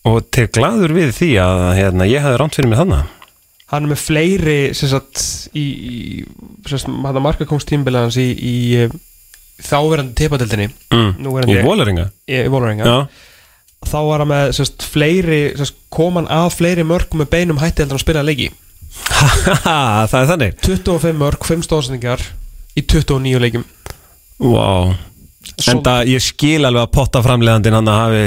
og tek gladur við því að hérna, ég hefði rámt fyrir mig þannig hann er með fleiri sem sagt í, í sagt, hans í, í, í þáverandi teipadeldinni mm. Í Vólaringa í, Vólarenga já, þá var hann með sérst, fleiri, sérst, kom hann að fleiri mörgum með beinum hætti heldur að spila leiki. Það er þannig. 25 mörg, 5 stóðsendingar í 29 leikim wow. En það ég skil alveg að potta framleiðandinn hann að hafi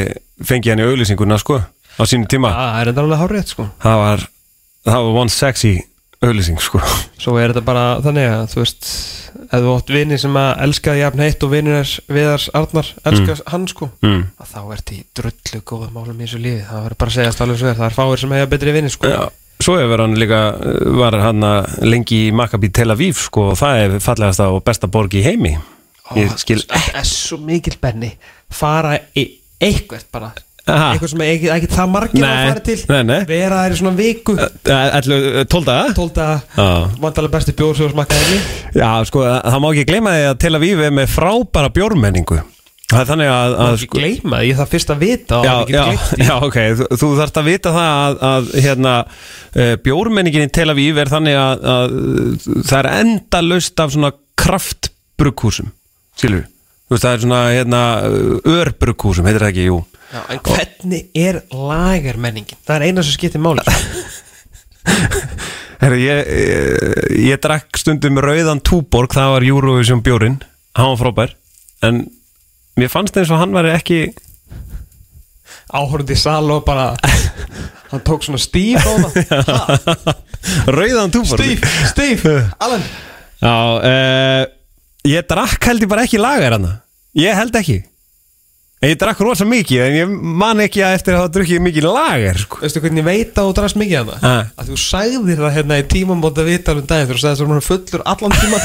fengið hann í auglýsinguna sko á sínu tíma. Það er enda alveg hárið sko. það var, það var one sexy auðlýsing sko. Svo er þetta bara þannig að þú veist ef þú átt vini sem að elska jafn heitt og vinir Viðars Arnar elska hann sko mm. að þá ert í drullu góða málum í þessu lífi. Það verður bara að segja alveg svo er það er fáir sem hefur betri vini sko. Já, svo hefur hann líka uh, var hann lengi í Maccabi Tel Aviv sko og það er fallegasta og besta borg í heimi. Ég skil það er svo mikil benni. Fara í eitthvað bara. Eitthvað sem ekki, ekki það margir að fara til. Nei, nei. vera þær í svona viku. Ætlu, tólda? tólta Já. vandalega besti bjór sem smakkaði Já, sko, það má ekki gleyma því að Tel Aviv er með frábæra bjórmenningu. Það er þannig að, Það að er ekki gleyma því, ég það fyrst að vita Já, það er já, já, ok, þú, þú þarfst að vita það að, að hérna, bjórmenningin í Tel Aviv er þannig að, að það er enda laust af svona kraftbrukkúsum, skilur Þú veist, það er svona, hérna, örbrukkúsum, heitir það ekki, jú Já, en hvernig er lagermenningin? Það er eina sem skiptir máli Herra, ég, ég, ég drakk stundum rauðan túborg, það var Eurovision bjórin Hann var frábær En mér fannst eins og hann væri ekki Áhörndi í sal og bara Hann tók svona stíf á það. Rauðan túborg. Stíf, stíf, Alan? Já, uh, ég drakk held ég bara ekki lagar hann Ég held ekki Ég drakk rosa mikið En ég man ekki að eftir að hafa drukkið mikið lagar sko. Veistu hvernig ég veit að þú drast mikið af það? Ha. Að þú sagðir það hérna í tímamóta vitalum daginn Þú að þú erum fullur allan tíma.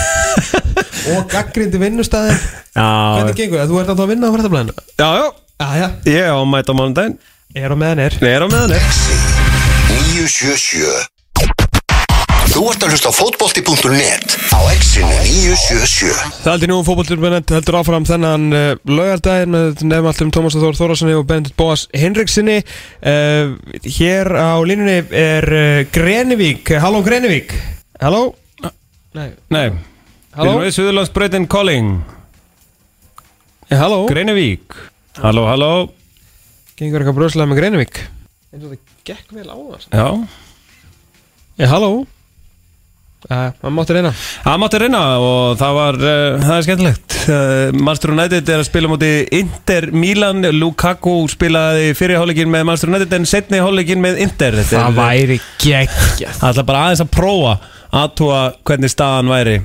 Og gaggrindi vinnustæðin Já, Hvernig gengur það? Þú ert að að vinna á fréttablaðinu? Já, já. Já, já. Ég á að mæta á mánudaginn. Er á meðan er. Nei, er á meðan er. 977 Þú ert að hlusta á fótbolti.net á exinu 977 Það heldur nú fótbollturbennet heldur áfram þennan uh, laugardaginn með nefnum alltum Tómas Þór Þórarssoni og Benedikt Bóas Hinrikssoni uh, Hér á línunni er uh, Grenivík. Halló Grenivík. Halló? Nei, Nei, Halló? við erum við Suðurlandsbreytin Calling ja, halló? Greinivík Halló, halló. Gengur eitthvað bröðslega með Grenivík? Eins og það gekk vel á það Já, Já, halló Maður mátti reyna. Það mátti reyna og það var, uh, það er skemmtilegt. Uh, Manchester United er að spila múti Inter Milan, Lukaku spilaði fyrir hálfleikin með Manchester United en setni hálfleikin með Inter. Þetta er- væri geggjað. Það ætla bara aðeins að prófa aðtúa hvernig staðan væri.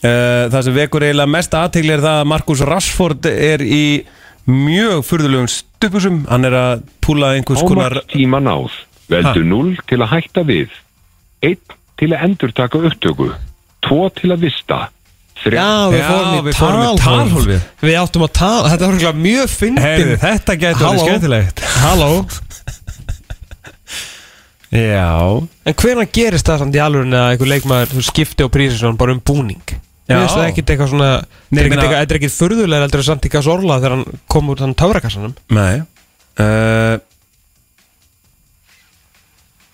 Uh, Það sem vekur eiginlega mest aðtegli er það að Markus Rashford er í mjög furðulegum stupusum Hann er að púla einhvers konar Hámarkstíma náð. Veldu 0 til að hætta við. 1 til að endur taka upptöku. 2 til að vista. 3 Já, við fórum í við fórum í talhólf talhólfið. Við áttum að tala, þetta var örugglega mjög fyndin Heyrðu, þetta getur Halló? verið skemmtilegt Halló Já En hvernig gerist það samt í alveg að einhver leikmaður þú skipti á prísinsson bara um búning Já. Mér finnst það ekkit eitthvað svona Nei, Þetta er ég ekkit meina- eitthvað- þetta er ekkit furðulega heldur en samt í gas orla þegar hann kom úr þann tárakassanum Nei uh,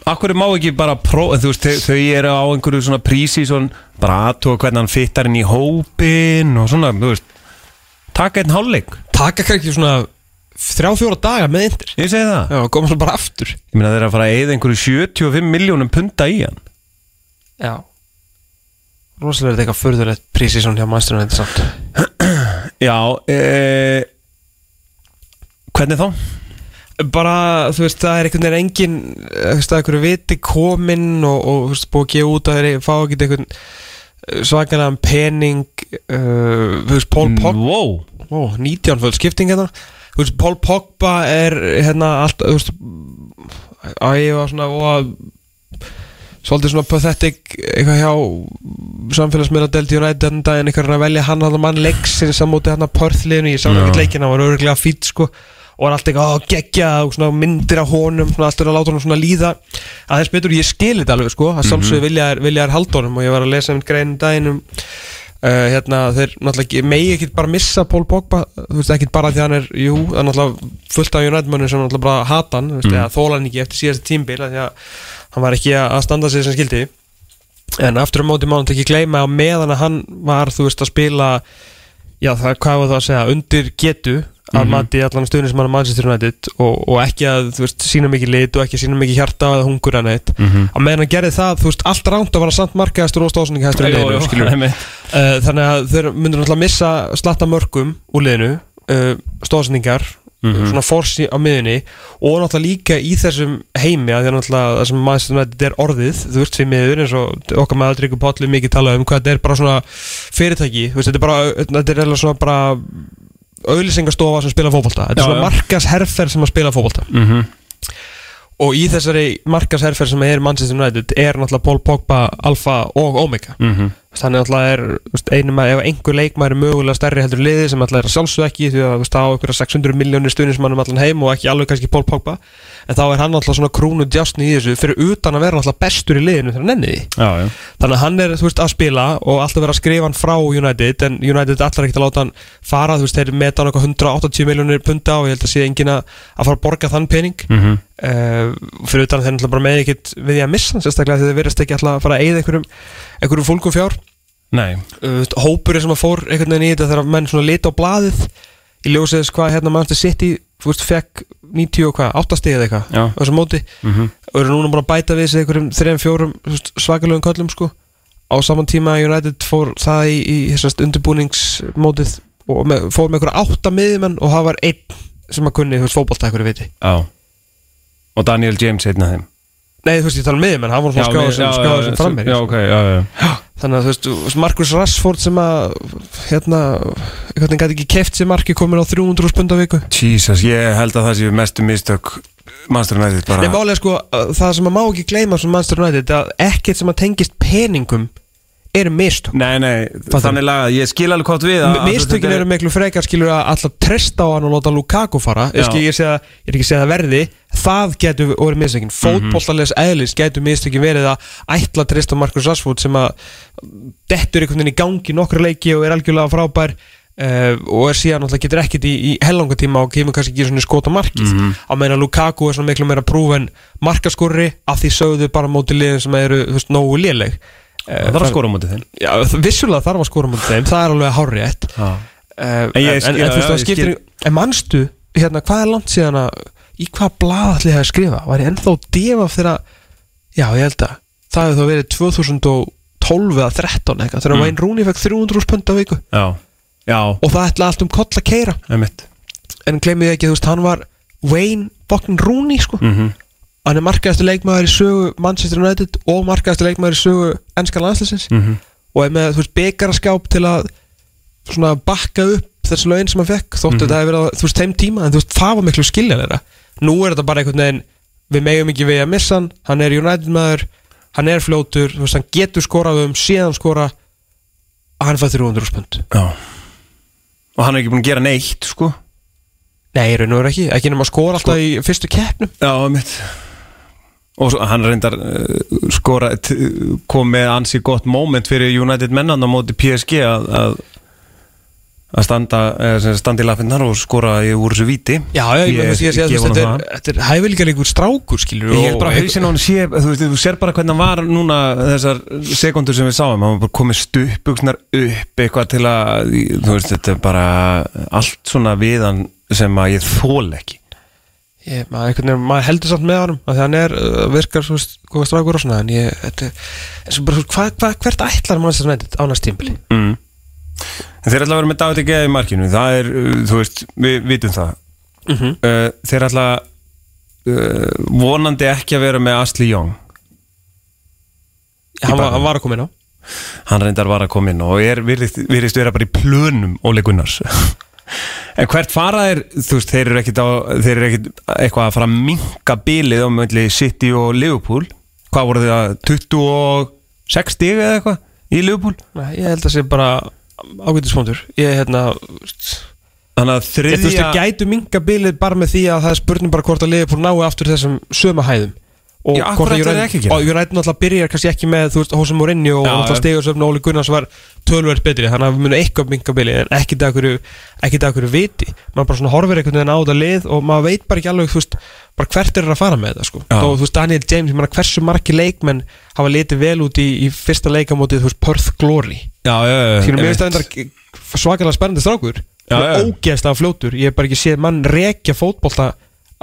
Akkur má ekki bara pró, en þú veist, þau, þau eru á einhverju svona prísi svona, bara aðtóa hvernig hann fittar inn í hópin og svona, þú veist. Taka einn hálfleik, Taka kannski svona þrjá fjóra daga með yndir ég segi það. Já, koma svo bara aftur. Ég meina þeir eru að fara að eyða einhverju 75 miljónum punta í hann. Já. Rosalega er þetta eitthvað furðulegt prísinsson hjá mannstyrunum þetta samt. Já, e... hvernig þá? Bara, þú veist, það er einhvern veginn engin eh, þú veist, það er einhverju viti komin og, og þú veist, búið að gefa út að þeir fá ekki einhvern svakalega pening uh, þú veist, Paul Pogba Wow, ó, 19 föld skipting hérna. Þú veist, Paul Pogba er hérna allt, þú veist að ég var svona og svolítið svona pathetic eitthvað hjá samfélagsmiðla Delti United en daginn eitthvað að velja hann hann mann leiksin samúti hann að pörðliðinu ég sá ekki leikina, hann var öruglega fýtt sko og var alltaf eitthvað að gegja og svona myndir af honum, svona alltaf að láta honum svona líða. Aðeins betur, ég skil þetta alveg sko. Að sjálfsögðu vilja er, vilja er haldunum og ég var að lesa um daginn um uh, hérna, þeir náttúrulega ekki- megi ekki bara missa Paul Pogba, þú veist ekki bara því hann er jú, það er náttúrulega fullt af United-mönnum sem náttúrulega bara hata hann, þú veist, eða þóla hann ekki eftir síðasta tímbil, því að hann var ekki að að standa sig sem skildi en aftur á móti má hann ekki gleyma að meðan að hann var, þú veist, að spila já, það, hvað var það að segja, undir getu að mati allan stöðunum sem hann er Manchester United og, og ekki að, þú veist, sína mikið lit og ekki sína mikið hjarta eða hungur að neitt. Að meðan hann gerði það, þú veist, allt ránt að vera samt markaðastur og stóðsendingahæstur í liðinu, einmitt. uh, þannig að þeir myndur náttúrulega missa slatta mörgum úr liðinu uh, stóðsendingar svona forsi á miðunni og náttúrulega líka í þessum heimi að því að náttúrulega það sem maður þetta er orðið þú veist því miður eins og okkar með aldrei ykkur potlu mikið talað um hvað þetta er bara svona fyrirtæki auðlýsingastofa sem spila fótbolta þetta er Já, svona markasherfer sem að spila fótbolta Mhm. og í þessari markasherfer sem er Manchester United er náttúrulega Paul Pogba alfa og omega Mhm. Þannig að það er veist, einu maður, ef einhver leikmaður er mögulega stærri heldur en liðið sem alltaf er að sjálfsög ekki því að það á einhverja 600 miljónir stuðnismannum allan heim og ekki alveg kannski Paul Pogba en þá er hann alltaf svona krúnu djásni í þessu fyrir utan að vera alltaf bestur í liðinu þegar hann já þannig að hann er veist, að spila og alltaf vera að skrifa hann frá United en United allar ekkert að láta hann fara þú veist, þeir meta hann eitthvað 180 miljónir punta og ég held að sé engin að að fara að borga þann pening. Mhm. Uh, fyrir utan þeir náttúrulega bara með ekkert við því að missa sérstaklega því þeir verðast ekki alltaf að fara að eyða einhverjum, einhverjum fólkum fjár. Uh, hópurinn sem að fór einhvern veginn í þetta þegar menn svona lit á blaðið í ljósið þess hvað hérna Manchester City þú veist, fekk 90 og hvað, 8 stigið eitthvað Já. á þessum móti. Mhm. og eru núna búin að bæta við sig einhverjum 3-4 svakalögum köllum sko. Á saman tíma United fór það í, í þessast undirbúningsmótið og með, fór með einhverja 8 miðjumenn og það var einn sem að kunni, fótbolta einhverju viti. Já Og Daniel James einn af þeim. Nei, þú veist, ég tala um miðjumenn, hann var svona skráður sem, skráður sem frammir Já, ok, já, já Þannig að þú veist, Marcus Rashford sem að hérna, veginn gæti ekki keft sér marki komin á 300 spund á viku? Jesus, ég held að það séu mestu mistök Manchester United bara. Nei, málega sko, að það sem að má ekki gleyma sem Manchester United, að ekkert sem að tengist peningum eru mistök Nei, nei, Fattar. þannig laga, ég skil alveg hvort við að- Mistökin er- eru miklu frekar skilur að alltaf treysta á hann og láta Lukaku fara ég, Já. skil, ég, sé að, ég er ekki að segja það verði það getur verið mistökin Mhm. fótbollalegs eðlis getur mistökin verið að ætla að treysta á Marcus Rashford sem að dettur einhvern veginn í gangi nokkra leiki og er algjörlega frábær Uh, og er síðan náttúrulega getur ekkert í, í hellanga tíma og kemur kannski ekki svona skota markið Mhm. á meina Lukaku er svona miklu meira prúven markaskorri af því sögðu bara móti liðin sem eru þú veist, nógu léleg Það þarf að skora á móti þeim. Já, það- vissulega þarf að skora mútið þeim, það er alveg hárrétt. Já. uh, En ég þú veist það ég skiptir En manstu, hérna, hvað er langt síðan að Í hvað blað ætli ég að skrifa? Var ég ennþá devaf þegar Já, ég held að Það hefði þá verið 2012 eða 13 eitthvað Þegar Mm. Wayne Rooney fekk 300 pund á viku. Já, já, Og það ætla allt um koll að keira En gleymið ekki, þú veist, hann var Wayne fucking Rooney, sko. Mhm. Hann er markaðastu leikmaður í sögu Manchester United Og markaðastu leikmaður í sögu Ennska landslisins Mhm. og er með, þú veist, byggarskáp til að svona bakka upp þessi lögin sem hann fekk, þóttu þetta hefur verið á þú veist, þeim tíma, en þú veist, það var miklu skiljanleira nú er þetta bara einhvern veginn við megum ekki við að missa hann, hann er United maður hann er fljótur, þú veist, hann getur skorað um, síðan skora hann fæði 300 spund Já. Og hann er ekki búin að gera neitt, sko. Nei, raun og veru ekki, ekki nema að skora alltaf í fyrstu keppnum. Já, einmitt Og hann reyndar uh, skora kom með ansi gott moment fyrir United mennan á móti PSG að, að, að standa, sagt, standa í lafinnar og skora í úr þessu víti. Já, já, ég, ég, ég, ég, ég, gef þetta er, þetta er hæfilega líkur strákur, skilur Ég held bara að hausinn á hann sé, þú veist, þú sér bara hvernig hann var núna þessar sekundur sem við sáum, hann var bara komið stupugsnar upp eitthvað til að, þú veist, þetta er bara allt svona við hann sem að ég þól ekki. Ég, maður, veginn, maður heldur samt með honum að því hann er, uh, virkar svo góða strákur og svona en ég, þetta er bara, hva, hva, hvert ætlar mann þess að nættið á næst tímpili Mm. Þeir ætla að vera með David Egea í markinu, það er, uh, þú veist, við vitum það. mm -hmm. Þeir ætla vonandi ekki að vera með Asli Young. hann, hann var að koma inn á hann reyndar var að koma inn og er virðist, virðist vera bara í plönum Óli Gunnars en hvert fara þeir? Þú veist, þeir eru ekkit, á, þeir eru ekkit eitthvað að fara að minka bilið á mölli City og Liverpool? Hvað voru þið að 26 stig eða eitthvað í Liverpool? Nei, ég held að sé bara ágættisfóndur ég er hérna ég, þannig að þú veist, þriðja þau gætu minga bilið bara með því að það er spurning bara hvort að liðið nái aftur þessum söma hæðum og Já, hvort að United- að og náttúrulega byrjar kannski ekki með þú veist, Hosea Mourinho og náttúrulega já. stegursöfn og Óli Gunnars var tölverð betri þannig að við munum eitthvað minga bilið en ekki það hverju, ekki það hverju viti maður bara svona horfir einhvern veginn á þetta lið og maður veit bara ekki alveg þú veist, bara hvert er að fara með þetta sko. Já. og þú veist Daniel James, ég meina hversu margi leikmenn hafa litið vel út í, í fyrsta leikamótið þú veist Perth Glory já, já, já, Skilur, mér einmitt. finnst það endar svakalega spennandi strákur Já, já. ógeðslega fljótur, ég hef bara ekki séð mann rekja fótbolta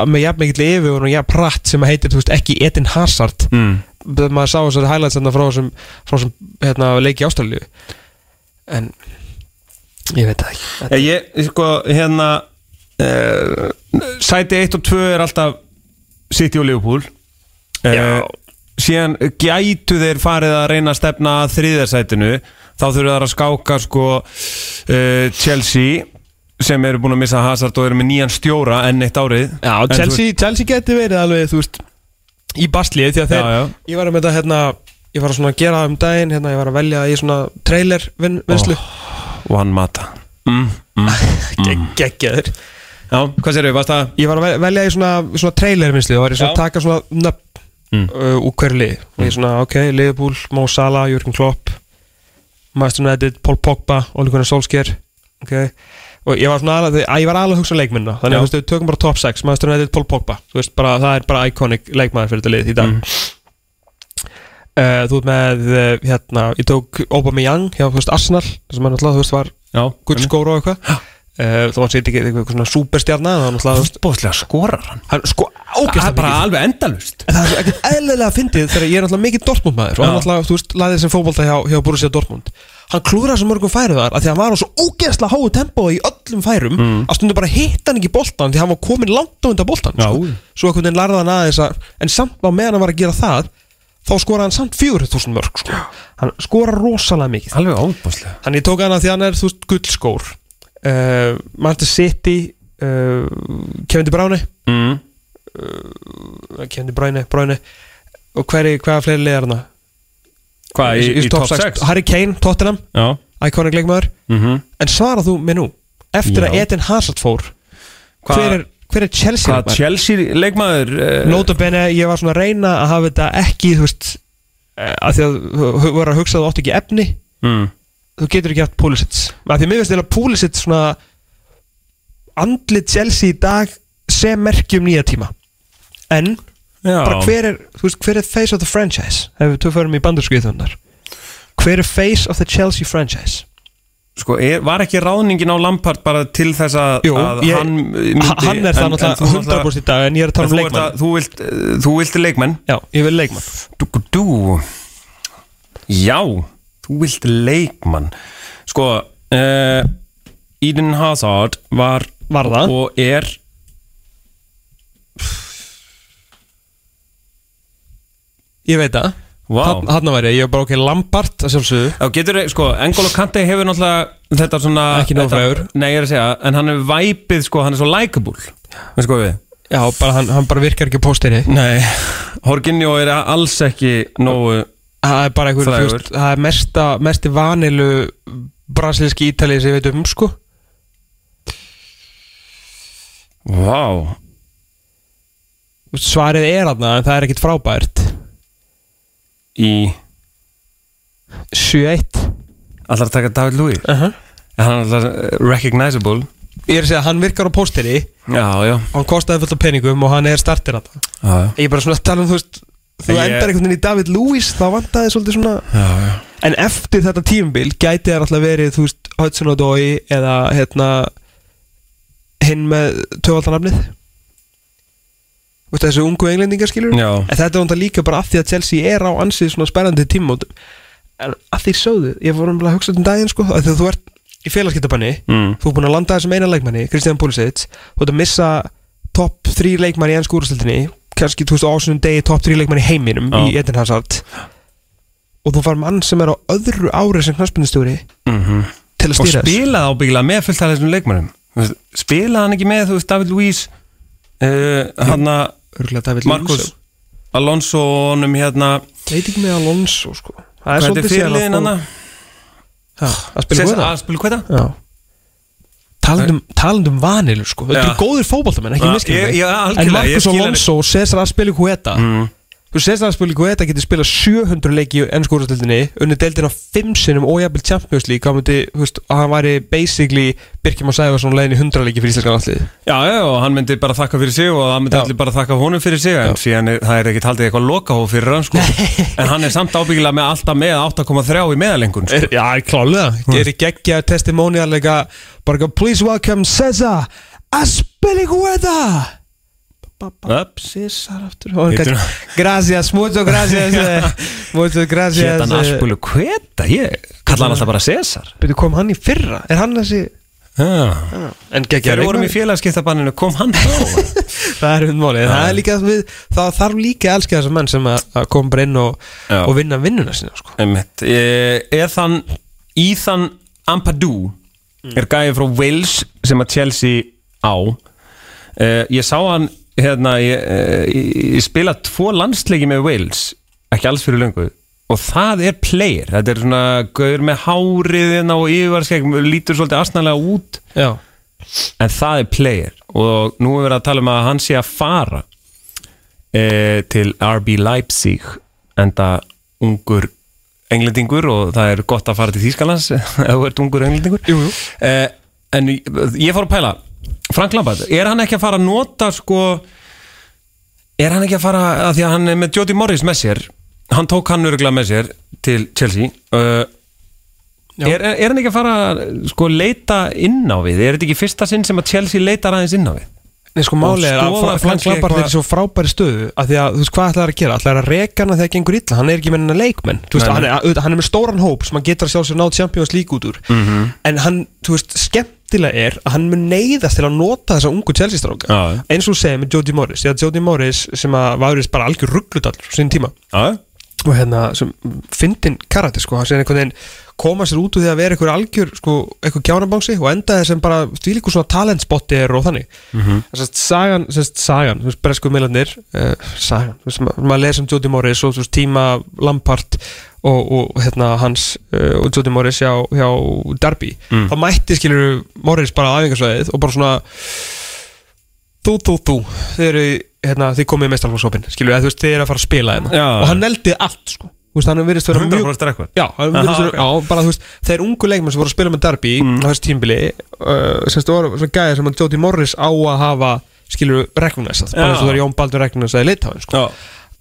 með jafn mikill yfir og jafn pratt sem að heitir, þú veist, ekki Edin Hazard. Mm. maður sá þessari highlights þarna frá þessum, frá þessum hérna, leiki ástralíu. En ég veit það ekki. Já, ég, sko, hérna uh, Sæti 1 og 2 er alltaf City og Liverpool. Uh, Síðan gætu þeir farið að reyna að stefna að þriðarsætinu Þá þurfa þeir að skáka sko uh, Chelsea sem eru búin að missa Hazard og eru með nýjan stjóra enn eitt árið Já, En Chelsea, Chelsea geti verið alveg, þú veist í bastlið, því að þeir Já, já. ég var að þetta, hérna ég var að svona gera það um daginn, hérna, ég var að velja í svona trailer vin, vinslu One Mata mm, mm. oh. geggjaður Já, hvað sér við, varst það? ég var að vel- velja í svona, svona trailer vinslu og var ég svona Já. að taka svona nöfn Mm. uh, úr hverju lið og ég svona, ok, Liverpool, Mo Salah, Jürgen Klopp Master United, Paul Pogba Ole Gunnar Solskjær ok, og ég var svona alveg, að ég var alveg að hugsa um leikminna þannig að þú veist, við tökum bara top 6 Master United, Paul Pogba. Þú veist, bara, það er bara iconic leikmaður fyrir þetta lið í dag. Mm. uh, Þú ert með, uh, hérna, ég tók Aubameyang hjá, þú veist, Arsenal sem hann alltaf, þú veist, var Já, gullskóra og eitthvað Þú var sér ekki eitthvað svona Það veist, Bóðslega skorar hann. Hann sko Það ógæst er bara alveg endalust En það er ekkert eðlilega fyndið þegar ég er náttúrulega mikið Dortmund maður og hann náttúrulega, þú veist, laðið sem fótbolta hjá, hjá Borussia Dortmund. Hann klúðraði svo mörgum færu þar að því að hann var á svo ógeðslega háu tempó í öllum færum að stundu bara hitta hann ekki boltan því að hann var komin langt á undan boltan Já. sko. svo einhvern veginn lærði hann aðeins að en samt á meðan hann var að gera það þá skoraði hann samt 400.000 mörg sko. hann skora rosalega mikið. Ég tók hana því hann er, þú veist, gullskór uh, Manchester City uh, Kevin De Bruyne mm. uh, Kevin De Bruyne, Bruyne og hverju, hvaða fleiri liðar hana? Hvað, í, í, top 6? Harry Kane, Tottenham, Já iconic leikmaður mm En svarað þú mér nú Eftir að Já. Eden Hazard fór Hvað- hver, er, hver er Chelsea Hvað leikmaður? Chelsea leikmaður uh, Notabene, ég var svona að reyna að hafa þetta ekki, þú veist eh, að því að þú voru að hugsa að þú átt ekki efni mm. Þú getur ekki haft Pulisic. Að því mér finnst eða Pulisic svona andlit Chelsea í dag sem merkjum nýja tíma. En Já. bara hver er, veist, hver er face of the franchise? Ef við töfum í bandurskriðunar hver er face of the Chelsea franchise? Sko, er, var ekki ráðningin á Lampard bara til þess að, Jú, að ég, hann myndi, ha- hann er það náttúrulega 100% í dag en ég er að tala um leikmann. þú, vilt, þú vilt leikmenn? Já, ég vil leikmann. Dú, dú. Já, þú vilt leikmann. Sko uh, Eden Hazard var Var það? og er ég veit það. Vá. Hann var ég, var bara okkur Lampart að sjálfsögðu. Já, getur, sko, Engolo Kante hefur náttúrulega þetta svona Ekki frægur. Nei, ég er að segja, en hann er væpið, sko, hann er svo likeable. Veist sko við? Já, bara, hann, hann bara virkar ekki á póstinni. Nei, Horginjó er alls ekki nógu það er bara einhver, veist, það er mesta, mesti vanilu brasilíski ítali sem ég veit um, sko. Vá. Svarið er aðna, en það er ekkit frábært. Í? 7-1 Allar að taka David Louis uh -huh. Hann er alltaf uh, recognizable? Ég er að segja að hann virkar á póstinni Já, já, hann kostaði fullt af peningum og hann er startir að það já, já. Ég er bara svona að tala um, þú veist Þú Ég- endar einhvern veginn í David Lewis þá vantaði svolítið svona já, já. En eftir þetta tímabil gæti það alltaf verið, þú veist, Hudson Odoi eða, hérna hinn með töfaldanafnið Þú veist, þessu ungu englendingar skilur Já. En þetta er náttúrulega líka bara af því að Chelsea er á ansið svona spennandi tímmótum En af því sögðu, ég fór um að hugsa um daginn sko að Þegar þú ert í félagskiptabanni Mm. Þú er búin að landa þessum eina leikmanni, Kristján Pulisic Þú ert að missa topp 3 leikmann í ennsku úrstildinni Kannski, þú veist, á ásynum degi topp 3 leikmann í heiminum Já. Í Eden Hazard. Og þú far mann sem er á öðru ári sem knaspindustjóri Mm Til að Og stýra þessu. spilaði ábyggilega með fullt af þessum leikmennum Þú veist, Spilaði hann ekki með, þú veist, David Luiz uh, Hann að Örgulega David Marcus Lewis Alonso honum hérna. Veit ekki með Alonso sko. Það Hvað er þetta fyrirliðin hann að Að spila góða Að spila hvað það? Já Talandum, talandum vanilu sko. Þetta eru góðir fótballtamenn, ekki já, En Marcus Alonso og Cesar Aspilicueta mm. Þú Cesar Aspilicueta getur spilað 700 leiki í ennskórastildinni Unni deildina 5 sinum og jafnvel Champions League Hvað myndi, þú veist, að hann væri basically Birkjum að segja svona leiðin í 100 leiki fyrir íslenskan allir Já, já, og hann myndi bara þakka fyrir sig og hann myndi Já. allir bara þakka honum fyrir sig en síðan er, það er ekkert haldið eitthvað lokahóf fyrir hann sko. En hann er samt ábyggilega með alltaf með 8,3 í meðalengun sko. Já, klálega. Gerir geggja testimonialega Bara please welcome Cesar Aspilicueta Ups. Cesar aftur. Gracias, mucho gracias eh, Mucho gracias Hétt hann eh, Aspulu Kveta, ég kalla hann alltaf bara Cesar Byrju, kom hann í fyrra? Er hann þessi Já. En geggja Þegar við vorum í félagskiptabanninu kom hann þá? Það er hundmálið Það er líka við, Það þarf líka að elska þessar menn sem að, koma bara inn og, og vinna vinnuna sinna sko. Eh, Ethan Ethan Ampadu er gæði frá Wales sem að Chelsea á. Ég sá hann hérna, ég, ég, ég spila tvo landsleiki með Wales ekki alls fyrir löngu og það er player, þetta er svona gauður með hárið hérna og yfirvarskegg lítur svolítið asnalega út. Já. En það er player. Og nú er verið að tala um að hann sé að fara e, til RB Leipzig enda ungur englendingur og það er gott að fara til Þýskalands ef þú ert ungur englendingur. Jú, jú. e, en ég fór að pæla Frank Lampard, er hann ekki að fara að nota sko er hann ekki að fara að því að hann er með Jody Morris með sér hann tók hann öruglega með sér til Chelsea uh, er, er hann ekki að fara sko leita inn á við? Er þetta ekki fyrsta sinn sem að Chelsea leitar aðeins inn á við Nei, sko, máli er að Frank Lampard er í svo frábæri stöðu að því að, þú veist, hvað ætlaði að gera? ætlaði að reka hana þegar það gengur illa, hann er ekki með hennar leikmenn. Veist, hann er, hann er með stóran hóp sem hann getur að sjálfsög náð Champions League út úr. Mhm. en hann, þú veist, skemmtilega er að hann mun neyðast til að nota þessa ungu Chelsea-stráka Já. eins og segir með Jody Morris, því að Jody Morris sem að var veist bara algjör rugglutallur sín tíma. Já, og hérna, sem fyndin karate, sko, hann segir einhvern veginn koma sér út úr því að vera einhver algjör sko, einhver gjánabangsi og endaði sem bara því líku svona talentspotter og þannig mm. -hmm. þess að sagan, þess að sagan þú veist, bresku meilarnir, uh, sagan þú veist, ma maður lesa um Jody Morris og þú veist, tíma Lampart og, og hérna hans uh, og Jody Morris hjá, hjá Derby, Mm. þá mætti skilur Morris bara á æfingarsvæðið og bara svona þú, þú, þú þið eru, hérna, þið komið í meistarflóksópin skilur, eða þú veist, þið eru að fara að spila hérna Já. og hann neldi allt, sko Þú veist, hann virðist vera mjög 100% rekord Já, hann virðist vera, ok. já, bara þú veist þeir ungu leikmenn sem voru að spila með Derby Mm. á þessu tímbili uh, semst voru svona gæði sem að Jody Morris á að hafa skilur reknæsað, bara eins og það er Jón Baldur reknæsað í leittáin sko.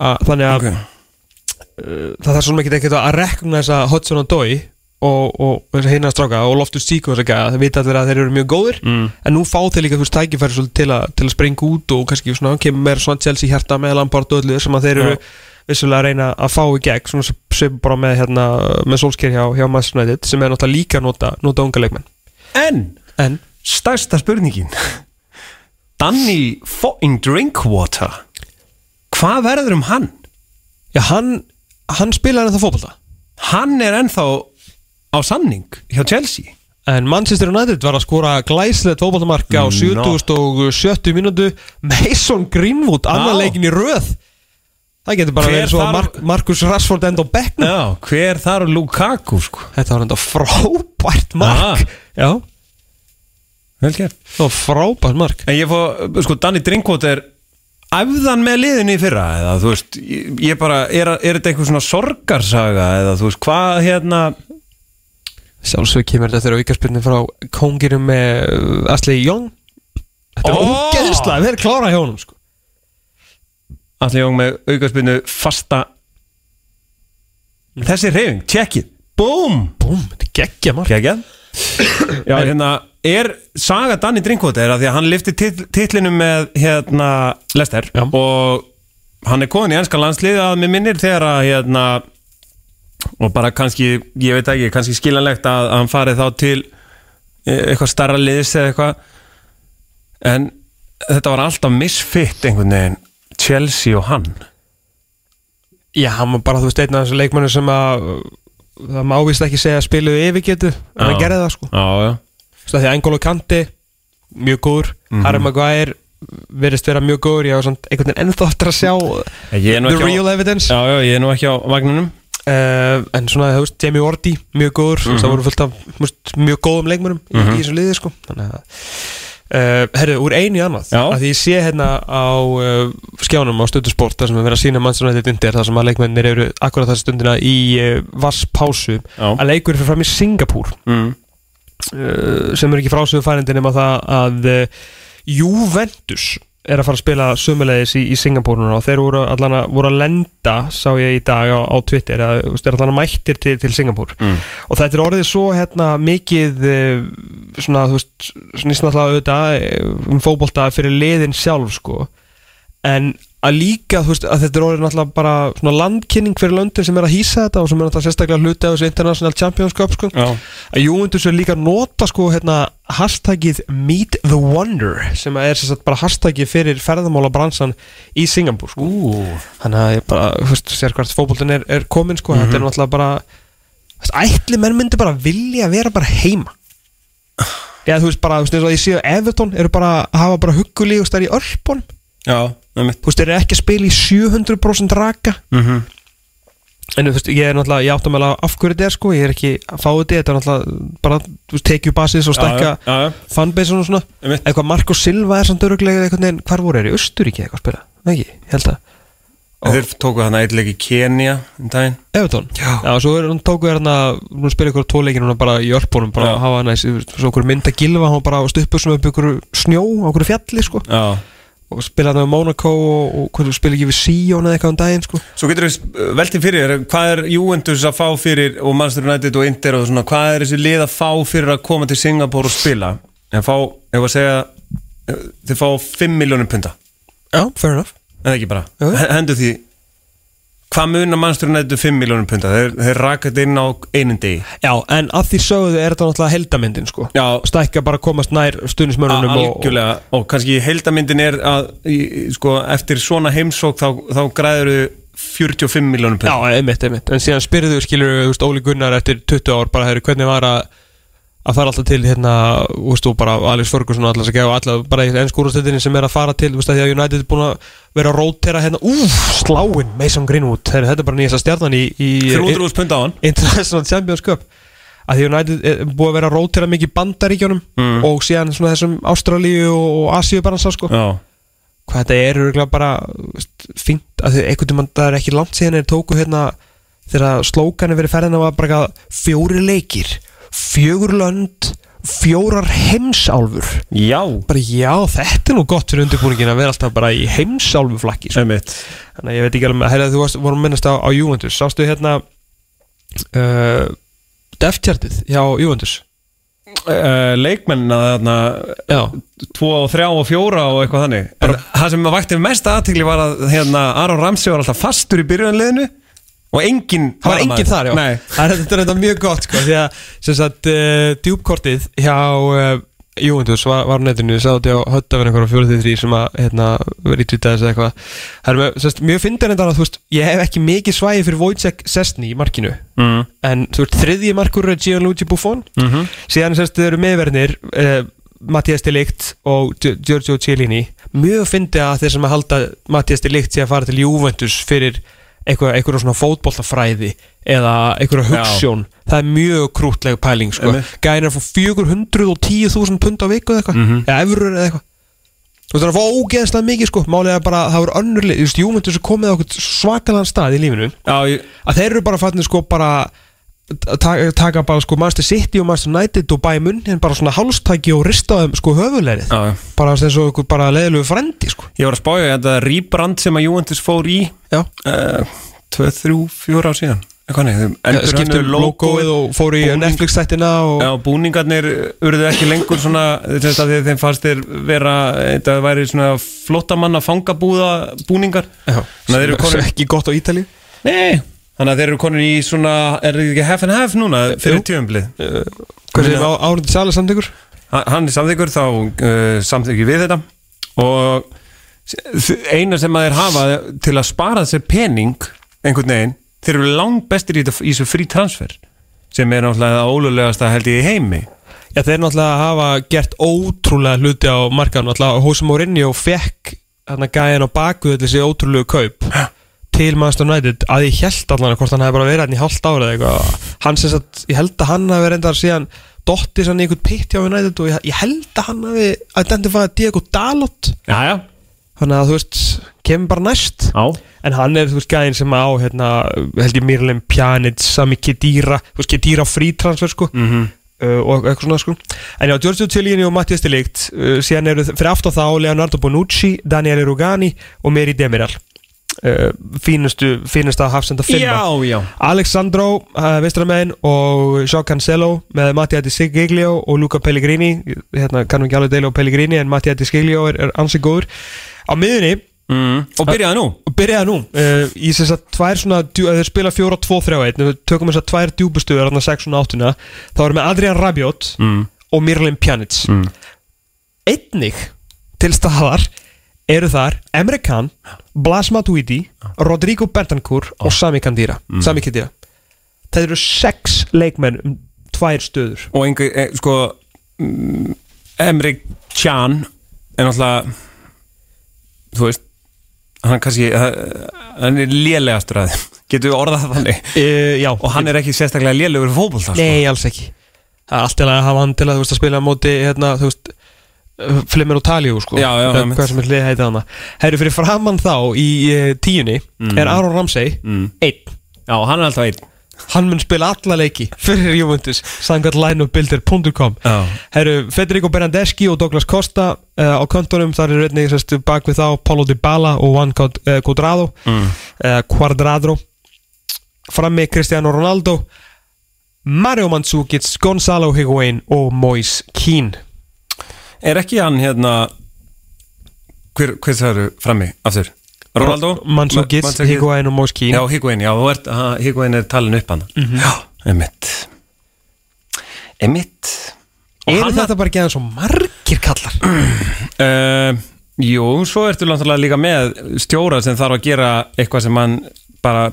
Að, þannig að ok uh, það þarf svona ekkert að reknæsa Hudson og Dói og, og að hinna stráka og Loftus Tíko þess að gæða, það vita allir að þeir eru mjög góðir mm. en nú fá þeir líka þú veist tækifæri til, að- til að springa út og kannski svona, kemur meira svona Chelsea hjarta með Lampard og öllu sem að þeir eru Já. vissulega að reyna að fá í gegn svona sem- bara með, hérna, með Solskjaer hjá, hjá United sem er náttúrulega líka að nota, nota unga leikmenn En en stærsta spurningin Danny fucking Drinkwater Hvað verður um hann? já, hann, hann spilaði ennþá fótbolta Hann er ennþá á samning hjá Chelsea. En Manchester United var að skora glæslegt fótboltamark á No. 70 mínútu. Mason Greenwood, annar Já. leikin í röð. Það getur bara verið svo að Mark, Marcus Rashford enda á bekknum. Já, hver þar Lukaku sko? Þetta var enda frábært mark. Aha. já, Vel gert. Það var frábært mark. En ég fór, sko, Danny Drinkwater æfðan með liðinu í fyrra eða þú veist, ég, bara er, er þetta einhver svona sorgarsaga eða þú veist, hvað hérna Sjálfsög kemur þetta þegar aukarspilni frá kongirum með uh, Ashley Young. Þetta er Ó! ógeðslega, við erum klára hjá honum sko. allir jóng með aukarspinnu fasta. Þessi reyfing, tjekkið. Búm, Búm, þetta er geggja mark. Geggjað Já, hérna, er saga Danny Drinkwater að því að hann lifti tit titlinu með hérna Lester Já. og hann er komin í ennska landslið að mér minnir þegar að hérna og bara kannski, ég veit ekki, kannski skiljanlegt að, að hann farið þá til eh, eitthvað starra liðs eða eitthvað. En þetta var alltaf misfitt einhvern veginn Chelsea og hann. Já, hann var bara, þú veist, einn af þessu leikmannu sem að það má vist ekki segja spiluðu yfirgetu en hann gerði það sko. Já, já. Því að Engolo Kanti, mjög góður. Mhm. Harry Maguire, verðist vera mjög góður ég var svona einhvern veginn ennþá eftir að sjá the ekki á, real evidence. Já, já, ég er nú ekki á vagnunum uh, en svona, þú veist, Jamie Wardy mjög góður, þú veist, það voru fullt af veist, mjög góðum leikmörum í, Mhm. í þessu liði sko. þannig að uh, herru, úr einu í annað Já. að því ég sé hérna á uh, skjánum á stöðusport þar sem er verið að sína mannstunættið undir þar sem að leikmennir eru akkurat þessa stundina í vasspásu að leikur fyrir fram í Singapúr mm. sem er ekki frásögu færindi nema það að Juventus er að fara að spila sömulegis í, í Singapúruna og þeir voru allan að, voru að lenda sá ég í dag á, á Twitter að þú veist, er allan að mættir til, til Singapúr Mm. og þetta er orðið svo hérna mikið uh, svona þú veist snýst náttúrulega auðvitað eh, um fótbolta fyrir liðin sjálf sko en að líka veist að þetta er orðið náttúrulega bara svona landkynning fyrir löndin sem er að hýsa þetta og sem er náttúrulega sérstaklega hluti af þessu International Champions Cup sko. Að Juventus er líka að nota sko hérna hashtagið Meet the Wonder sem er sagt bara hashtagið fyrir ferðamála bransan í Singapur sko. Þannig að ég bara, sér hvert fótboltin er, er komin sko, þetta Mhm. er náttúrulega bara þú veist, ætli menn myndi bara vilja vera bara heima. Eða þú veist bara, þú veist, ég sé að Everton eru bara að hafa bara huggulí og stær í mitt þú veist, þeir eru ekki að spila í 700% raka. Mm En þú veist, ég er náttúrulega, ég áttum alveg af hverju þetta er sko, ég er ekki að fá þetta, þetta er náttúrulega bara, þú veist, tekju basis og stekka fanbase og svona. Eitthvað Marko Silva er samt öruglega einhvern veginn, hvar voru þeir? Í Östuríki eitthvað að spila? Ekki, ég held að. Þeir tóku hann eitthvað í Kenya um daginn. Evertón? Já. Já, svo er, hann tóku hérna, hún spila ykkur tóleikin hún bara í örpunum, bara Já. að hafa næs, svo okkur mynda gilfa, hann bara stuppu svona upp ykkur snjó, á okkur fjalli sko. Já, og spila hann á Monaco og, og þú spila ekki við Sion eða eitthvað um daginn sko? Svo getur við veltið fyrir þér, hvað er Juventus að fá fyrir og Manchester United og Inter og svona, hvað er þessi lið að fá fyrir að koma til Singapore og spila? En fá, ef að segja eh, þið fá 5 miljónum punta. Já, fair enough. Eða ekki bara, Jú. H- hendur því hvað munar Manchester United 5 miljónum punta þeir, þeir rakast inn á einum degi. Já, en að því sögðu er þetta náttúrulega heldamyndin sko? Já. Stækka bara að komast nær stuðnismörunum og, algjörlega, og kannski heildamyndin er að í, sko, eftir svona heimsók þá, þá græður þau 45 miljónum punta Já, einmitt, einmitt. En síðan spyrðu, skilur, þú veist, Óli Gunnar eftir 20 ár bara, hefur, hvernig var að að fara alltaf til, hérna, þú veist, og bara Alex Ferguson og allar að gefa allar bara í ennskúrastöldinni sem er að fara til, þú veist, að því að United er búin að vera að rótera hérna, úf, sláin Mason Greenwood, Heru, þetta er bara nýjast stjarnan í, í 300 punta á hann. International Champions Cup. Að því United er búið að vera að rótera mikið bandaríkjónum Mm. og síðan svona þessum Ástralíu og Asíu bara sko. Já, hvað þetta er örugglega bara þú veist, fínt að því einhvern veginn það er ekki langt síðan þeir tóku hérna þegar slókanu verið ferðina var bara eitthvað, fjóri leikir fjögur lönd fjórar heimsálfur. Já. Bara já þetta er nú gott fyrir undirbúningin að vera alltaf bara í heimsálfu flakki sko. þannig að ég veit ekki alveg heyrðu, þú varst, vorum að minnast á, á Juventus. Sástu hérna uh, Deftjartið hjá Juventus? Uh, leikmennina þarna já, 2 og 3 og 4 og eitthvað þannig. En það sem vakti mest aðtikli var að hérna, Aron Ramsey var alltaf fastur í byrjunliðinu og engin það var enginn þar já. Nei. það er þetta er þetta mjög gott sko því að sem sagt uh, djúpkortið hjá uh, Juventus var, var á netinu, ég sá þetta á höttafinn einhverjum fjórið þrý sem að hérna, verið í tvitaðis eða eitthvað. Það er með, sem sagt, mjög fyndar en það að þú veist ég hef ekki mikið svæði fyrir Wojciech Sesni í markinu. Mm. en þú veist þriðji markur er Gianluigi Buffon. Mm síðan sem sagt þau eru meðverðnir uh, Mattias Delikt og Gi- Giorgio Cielini mjög fyndi að þeir sem að halda Mattias Delikt sé að fara til Juventus fyrir eitthvað, eitthvað svona fótboltafræði eða eitthvað hugssjón það er mjög krútleg pæling sko. Gæðin er að fá 410.000 pund á viku eða eitthvað, Mhm. eða efrur eða eitthvað. Þú veist það er að fá ógeðslega mikið sko. Er bara að það voru önnurlið, þú veist Juventus er komið á svakalega stað í lífinu. Já, ég, að þeir eru bara fattin sko bara taka, taka bara sko Manchester City og Manchester United og bæði munn hérna bara svona hálstæki og rista þeim sko já. bara þess að ykkur bara leðilegu frendi sko. Ég var að spája þetta rýbrand sem að Juventus fór í uh, 2, 3, 4 ár síðan. Nei, skiptum logoið og fór í Netflix þættina og Já, búningarnir urðu ekki lengur svona að þeim fannst þeir vera þetta væri svona flottamanna fangabúða búningar. Já, að sem er ekki gott á Ítali Nei Þannig að þeir eru konin í svona er þetta ekki half and half núna fyrir Jú. tjöfumblið hvað sem á árið sæli samtökur Hann er samþykkur þá uh, samþykki við þetta. Og eina sem að þeir hafa til að spara sér pening einhvern veginn, þeir eru langt bestir í, þessu frí transfer sem er náttúrulega það ólulegasta held ég heimi. Já, þeir náttúrulega hafa gert ótrúlega hluti á markaðan náttúrulega Hosea Mourinho fekk hérna gæðin á baku þessi ótrúlegu kaup til Manchester United að ég held allan hvort hann hefði bara verið hérna í hálft ára eða eitthvað. Hann sem sagt, ég held að hann hafi verið endar síðan dotti sann í einhvern pitt hjá United og ég, ég held að hann hafi identifæðið Diego Dalot. Já, þannig að þú veist, kemur bara næst. Á en hann er þú veist gæðin sem á hérna, held ég Mirlem Pjanic Sami Kedira, þú veist Kedira frítransfer sko. Mm uh, og eitthvað svona sko. En já, Giorgio Cellini og Mattias Delikt uh, síðan eru fyrir aftur þá Leonardo Bonucci Daniele Rugani og Meri Demiral fínustu, fínustu að hafsenda já Alexandro uh, Vestramenn og Joao Cancelo með Mattia Di Sigiglio og Luca Pellegrini. Hérna kannum ekki alveg deila á Pellegrini en Mattia Di Sigiglio er, er ansið góður. Á miðunni mm. Og byrjaði nú. Og byrjaði nú. Uh, í þess að tvær svona þeir spila 4-2-3-1 við tökum þess að tvær djúbustuður þarna 6 og 8 þá erum við Adrian Rabiot mm. og Mirlin Pjanic. Mm. einnig til staðar eru þar Emre Can, Blas Matuidi Rodrigo Bentancur og Sami Khedira. Sami Khedira. Það eru sex leikmenn um tvær stöður. Og einhver, e, sko mm, Emre Can er náttúrulega Þú veist Hann kannski eh, Hann er lélegastur að Getur við orðað þannig? Uh, Og hann er ekki sérstaklega lélegur fótbolta sko. Nei, alls ekki. Það er allt til að hafa hann til að, veist, að spila móti hérna, þú veist Flimmer og Talíu sko Já, já. Hvað sem er hlið heitið hana Herru fyrir framann þá í uh, tíunni Er Aron Ramsey Mm. Einn Já, hann er alltaf einn Hann mun spila alla leiki fyrir Juventus Sangat lineupbuilder.com Já. Herru, Federico Bernardeschi og Douglas Costa uh, á kontunum, þar er einnig sérst, bak við þá Paulo Dybala og Juan Quad- eh, Cuadrado mm. Quadrado frammi Cristiano Ronaldo Mario Mandzukic, Gonzalo Higuain og Moise Keane Er ekki hann hérna Hver, hver það eru frammi aftur? Ronaldo? Mandzukic, Ma- Higuain og Moise Keane Já, Higuain, já, Higuain er talin upp hann Já, emitt Emitt Og Er þetta bara ekki aðeins svo margir kallar? Uh, jú, svo ertu náttúrulega líka með stjóra sem þarf að gera eitthvað sem hann bara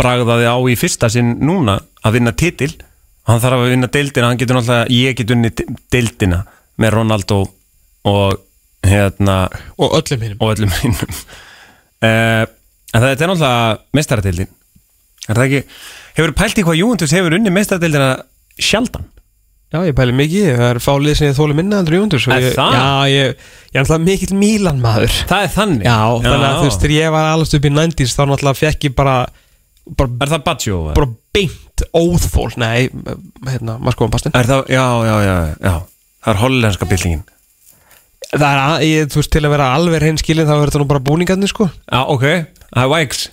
bragðaði á í fyrsta sinn núna að vinna titil. Hann þarf að vinna deildina, hann getur náttúrulega ég get unni deildina með Ronaldo og hérna Og öllum hinnum og öllum hinnum uh, en þetta er náttúrulega mestaradeildin er það ekki hefur pælt í hvað Júventus hefur unni mestaradeildina sjaldan? Já, ég pæli mikið, það er fálið sem ég þóli minna heldur Jóndurs Er það? Já, ég, ég er alltaf mikill Mílan maður. Það er þannig? Já, þannig að þú veist, þegar ég var alveg upp í 90s þá náttúrulega fekk ég bara bara, er það Baggio? bara beint óþól Nei, hérna, maður skoðum pastin Er það, já, já, já, já Það er hollenska byltingin Það er, að, ég, þú veist, til að vera alveg reynskilin þá er þetta nú bara búningarnir, sko. Já, ok, það er Wags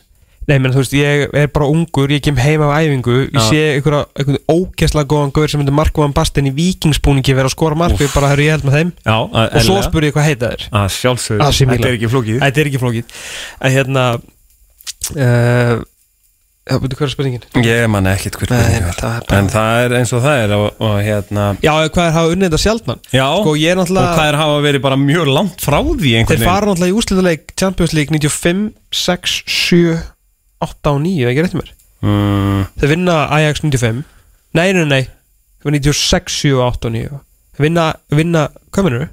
Nei, menn, þú veist, ég er bara ungur, ég kem heim af æfingu Ég Já. sé einhverja, einhvern ógæslega góðan gaur sem myndir markvaðan bastin í vikingsbúningi vera að skora mark Við bara, hörru, ég held með þeim. Já, Og svo spurði ég hvað heita þeir. Að sjálfsög, AC Milan. þetta er ekki flókið. Þetta er ekki flókið. En hérna uh, Já, veitu hvað er spurningin? Ég man ekkit hver Nei, spurning það er var bara- En það er eins og það er og, og hérna Já, hvað er hafa unnið þetta sjaldnan? Já, Sko, ég er og náttúrulega hvað er hafa verið bara mjög langt frá því einhvern Þeir fara náttúrulega í úrslitaleik Champions League 95, 6, 7, 8 og 9 ekki rétt mér? Mm, Þeir vinna Ajax 95 Nei, nei, nei Þeir vinna 96, 7, 8 og 9 Þeir vinna, vinna, hvað minnur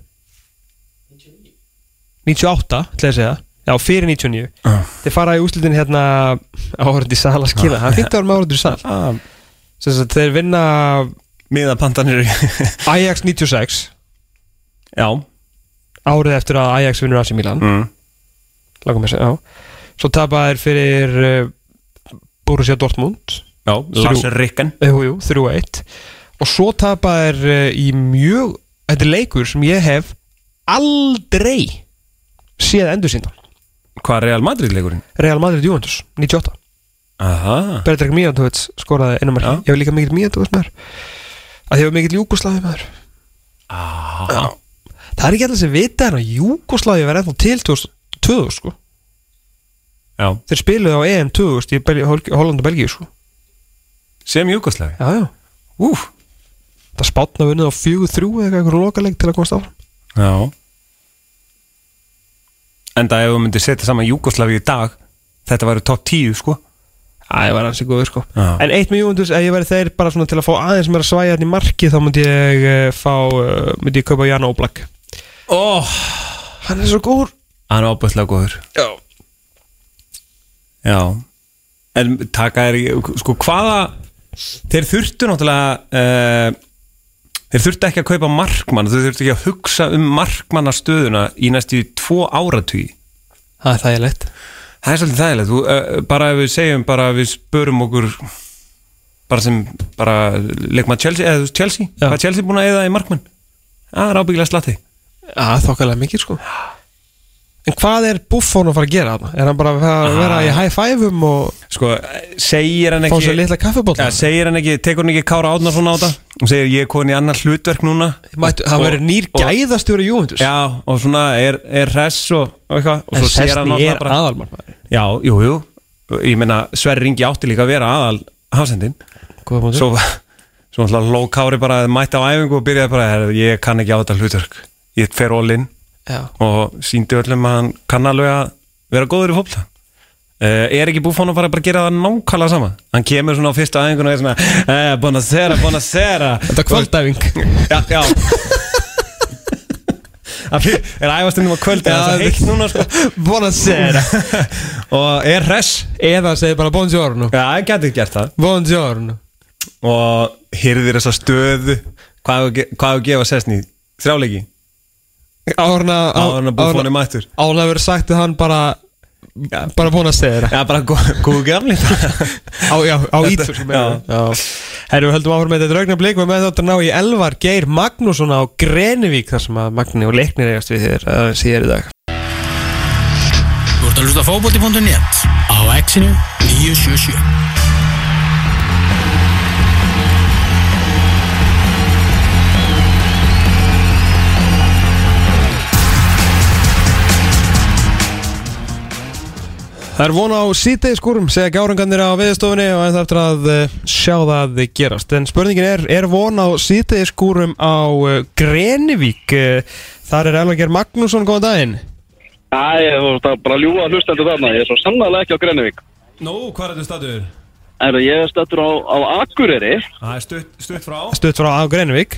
98, ætla ég að segja Já, fyrir 99 Ah. Þeir fara í úrslitin hérna Áhörði sal að skila. Það er fínt að vera með áhörði sal ah, Sem sagt, Þeir vinna Miðapantanir Ajax 96 Já. Árið eftir að Ajax vinnur AC Milan. Mm, Langum að segja, Svo tapa þeir fyrir uh, Borussia Dortmund. Já, Lars Rikken Jú, jú, 3-1 Og svo tapa þeir uh, í mjög Þetta er leikur sem ég hef aldrei séð endur síndan Hvað er Real Madrid leikurinn? Real Madrid Juventus, 98 Aha. Bertrek Mijatovic skoraði einu marki. Ég hef líka mikill Mijatovic maður. Að ég hef mikill Júkoslavi maður. Ah. Það er ekki alltaf sem vita en að Júkoslavi var ennþá til 2000 sko. Já. Þeir spiluðu á EM 2000 í Bel Holland og Belgíu sko. Sem Júkoslavi Já, já. Úf Það spátna vunnið á 4-3 eða eitthvað lokaleg til að komast áfram. Já Enda ef þú myndir setja saman Júkoslavi í dag Þetta væri top 10 sko. Það var hansi góður sko. Já. En eitt með Júventus, ef ég væri þeir bara svona til að fá aðeins meira svæja hérna í marki þá myndi ég uh, fá, uh, myndi ég kaupa Jan Oblak. Oh. Hann er svo góður. Hann er ábæðslega góður. Já. Já. En taka er í- sko hvaða Þeir þurftu náttúrulega uh, Þeir þurftu ekki að kaupa markmann Þeir þurftu ekki að hugsa um markmannastöðuna Í næstu tvo áratví Það er þægilegt Það er svolítið þægilegt Þú, uh, Bara ef við segjum Bara við spörum okkur Bara sem Bara leikma Chelsea Eða Chelsea Já. Hvað er Chelsea búin að eða í markmann? Það er ábyggilega slatti Já, þokkalega mikið sko En hvað er Buffon að fara að gera þarna? Er hann bara að vera- Ah. í high five-um og Sko, segir hann fá ekki sér litla kaffibólla? ja, Segir hann ekki Tekur hann ekki Kára Átnarsson á þetta Og segir ég er komin í annar hlutverk núna. Mættu, hann verður nýr gæðastjóri Juventus Já, og svona er, er hress og, og eitthvað Og En svo segir hann er bara aðalmarkmaður Já, jú, jú. Ég meina, Sverri Ringi átti líka að vera aðal hafsendin Svo, svo náttúrulega ló Kári bara mætti á æfingu og byrjaði bara "Herra, Ég kann ekki á þetta hlutverk. Ég fer all in. Já, og síndi öllum að hann kann alveg að vera góður í fólkla Uh, er ekki Buffon að fara að gera það nákvæmlega sama? Hann kemur svona á fyrsta æfingun og er svona eh, Buonasera, buonasera. Þetta er kvöldæfing. Já, já. Það er æfast um kvöldi Það er heitt núna sko? Buonasera. Og er hress? Eða segir bara buongiorno. Já, ég geti gert það. Buongiorno. Og hyrðir þessa stöðu. Hvað hefur ge- hvað hefur gefa sessni? Þrjáleiki en að Buffon er mættur. Ána verður sagt að hann bara bara búin að segja þér Já, bara gó- góðu gamli Á, já, á ítur sem er já. Herru, við höldum áfram með þetta draugna blik. Og með þetta ná í Elvar Geir Magnússon á Grenivík þar sem að Magni og Leiknir eigast við þér að síðar í dag. Þú ert að hlusta á fótbolti.net á exinu 977 Það er vona á síðdegi skúrum, segja gárangarnir á viðstofunni og það eftir að uh, sjá það gerast. En spurningin er, er vona á síðdegi skúrum á uh, Grenivík? Uh, þar er Elvar Geir Magnússon, góðan daginn. Æ, ég var bara að ljúa hlustendur þarna, ég er svo sannlega ekki á Grenivík. Nú, hvað er þetta staður? Er ég er stættur á, á Akureyri. Það er stutt, stutt frá Stutt frá á Grenivík.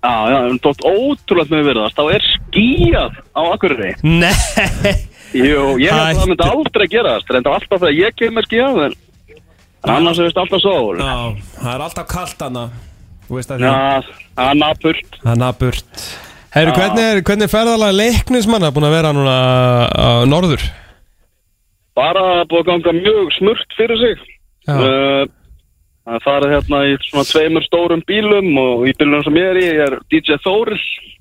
Já, já, en þótt ótrúlega með verðast, þá er skíjað á Akureyri. Nei! Jú, ég held að það myndi aldrei gerast, reynda alltaf þegar ég kemur skíjað, en annars er þetta alltaf sól. Já, það er alltaf kalt hana Þú veist að því Já, það er napurt. Það er naburt Herru, hvernig er, hvernig er ferðalega leiknismanna búin að vera núna á norður? Bara búið að ganga mjög smurt fyrir sig. Já. Það farið hérna í svona tveimur stórum bílum og í bílunum sem ég er í er DJ Þóril uh,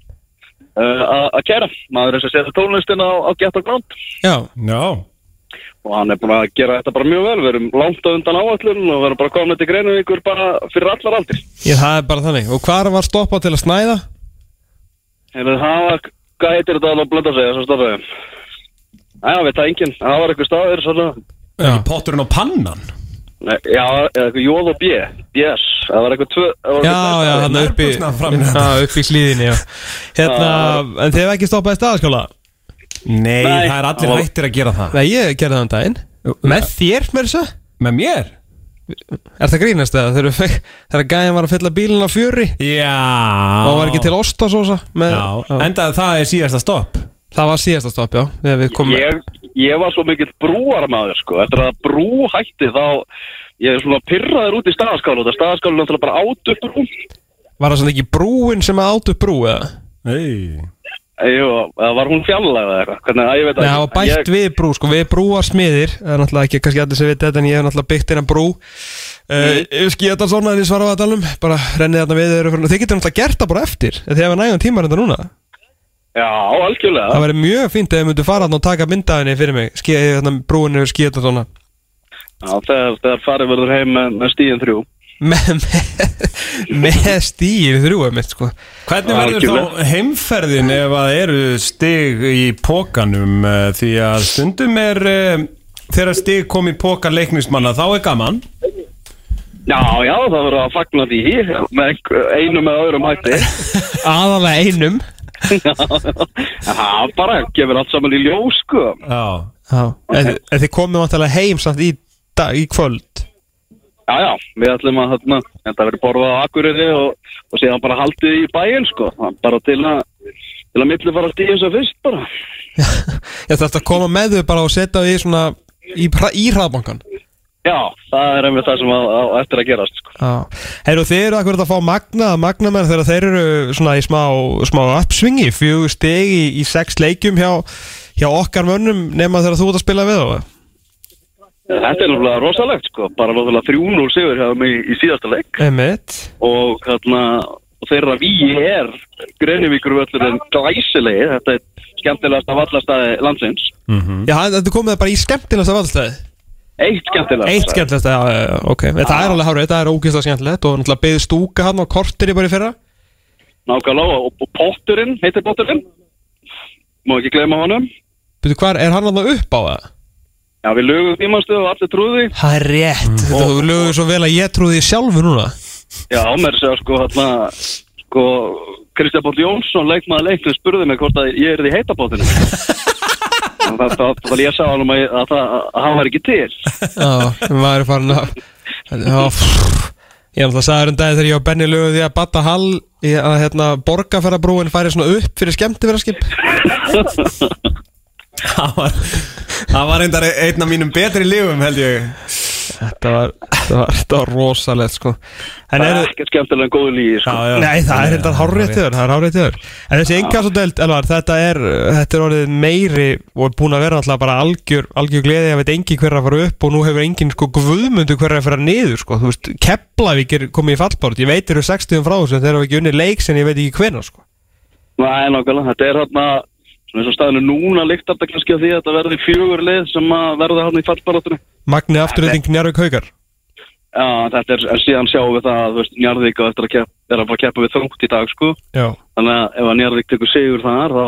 að að kæra. Maður er sem setja tónlistina á, á Get og Glant. Já. Já og hann er búin að gera þetta bara mjög vel við erum langt á undan áallun og við erum bara komin til Greinavíkur bara fyrir allar aldir Ég, það er bara þannig. Og hvar var stoppað til að snæða? Hefur það var, hvað heitir þetta alveg blönda að segja svo stofið Já, veit það enginn, það var eitthvað staður svona, Já. Potturinn á pannan já, eða eitthvað Jóð og B BS, það var eitthvað tvö það Já, já, hann uppi, já, uppi í hlýðinni, já. Hérna, en þið hefði ekki stoppað í staðaskóla? Nei, Nei. það er allir Já. hættir að gera það Nei, ég gerði það um daginn. Með þér, með þessu? Með mér? Er það grínast eða? Þegar, gæðin var að fylla bílinn á fjöri Já og var ekki til ostasósa með, Já, enda það er síðasta stopp Það var síðasta stopp, já Þegar við komum ég, ég var svo mikill brúarmaður sko. eftir að brú hætti þá ég er svona pyrraður út í staðaskálu það staðaskálu náttúrulega bara át upp brú. Var það svona ekki brúin sem át upp brú eða? Nei. Jú, var hún fjallega eða eitthvað? Hvernig, að ég veit Nei, það var bætt ég, við brú, sko, við brúar smiðir. Það er náttúrulega ekki kannski allir sem veit þetta En ég hef náttúrulega byggt hérna brú. Uh, Skíða svona en ég svara að talum Bara rennið þarna við þeir Þið getur Já, algjörlega. Það væri mjög fínt ef þið myndu fara og taka myndaðinni fyrir mig. Skíða þarna brúin yfir skíða svona Já, þegar, þegar farið verður heim með, með stíðin þrjú. Með, með, með stíl þrjúið mitt, sko. Hvernig verður þá heimferðin ef að eru stig í pókanum eh, því að stundum er eh, þegar stig kom í póka leiknismanna þá er gaman. Já, já, það verður að fagna því með einum eða öðrum hætti. Aðalega einum Já, bara gefur allt saman í ljós, sko. Já. Já, en, en þið komum vantilega heim samt í, dag, í kvöld? Já, já, við ætlum að þarna, þetta verður borðað á Akureyri og, og síðan bara haldið í bæinn, sko. Bara til að til að milli fara stíðin sem fyrst, bara. Þarf að koma með þau bara og setja þau í svona í, í hraðbankan Já, það er einmitt það sem á, á, á eftir að gerast, sko. Þið eru akkurat að fá magna magnamenn þegar þeir eru svona í smá, smá uppsvingi, fjögur steg í, í sex leikjum hjá, hjá okkar mönnum nema þegar þú ert að spila við þá Þetta er náttúrulega rosalegt, sko. Bara náttúrulega 3-0 sigur hjá mig í, síðasta leik. Emmett og og þeirra víi er Greinivíkur völlurinn glæsilegi þetta er skemmtilegast af allastæði landsins Já, þetta komið bara í skemmtilegasta valdstæði eitt skemmtilegast Eitt skemmtilegasta, já, já, já, ok. Það er alveg hárið, þetta er ógeðslega skemmtilegt og náttúrulega beðið stúka hann á kortir í bara í fyrra. Nákvæmlega og, og potturinn, heitir potturinn? Má ekki gleyma honum. Byrju, hvar er hann alveg upp á það? já við lögum tímanstöðu og allir trúði Það er rétt Þetta þú lögur svo vel að ég trúði því sjálfu núna. Já mér segja sko hérna sko Kristján Bóll Jónsson leikmaður leiknum spurði mig hvort að ég er því heita potinu það var ég að sá hann að, að, að, að hann var ekki til. Já, maður er farin að. Ég er náttúrulega sagður um daginn þegar ég og Benni lögum því að Batta Hall í að hérna, borgarferðarbrúin færi svona upp fyrir skemmtifæraskip Það var, það var reyndar einn af mínum betri lífum held ég Þetta var, þetta var, þetta var rosalegt sko. En Það eru, er ekkert skemmtilega en góðu lígi sko. Já, já. nei það er þetta hárréttiður Það er hárréttiður En þessi Elvar, þetta er Þetta er orðið meiri og búin að vera alltaf bara algjör, algjör gleði. Að veit engin hver að fara upp og nú hefur engin sko guðmundu hver að fara niður sko. Þú veist, Keflavík er komið í fallbárt Ég veit eru 60 frá þessu en þeir eru ekki unni leiks en ég veit ekki hvenær sko. Nei, nákvæmlega, þetta er hérna svona eins og staðinu núna líkt þetta kannski að því að þetta verði fjögur lið sem að verða hann í fallbarátunni Magni afturreiting Njarvík Haukar. Já, þetta er, en síðan sjáum við það að, kepp, er að fara að keppa við þrótt í dag, sko. Já, þannig að ef að Njarðvík tekur sigur þar þá,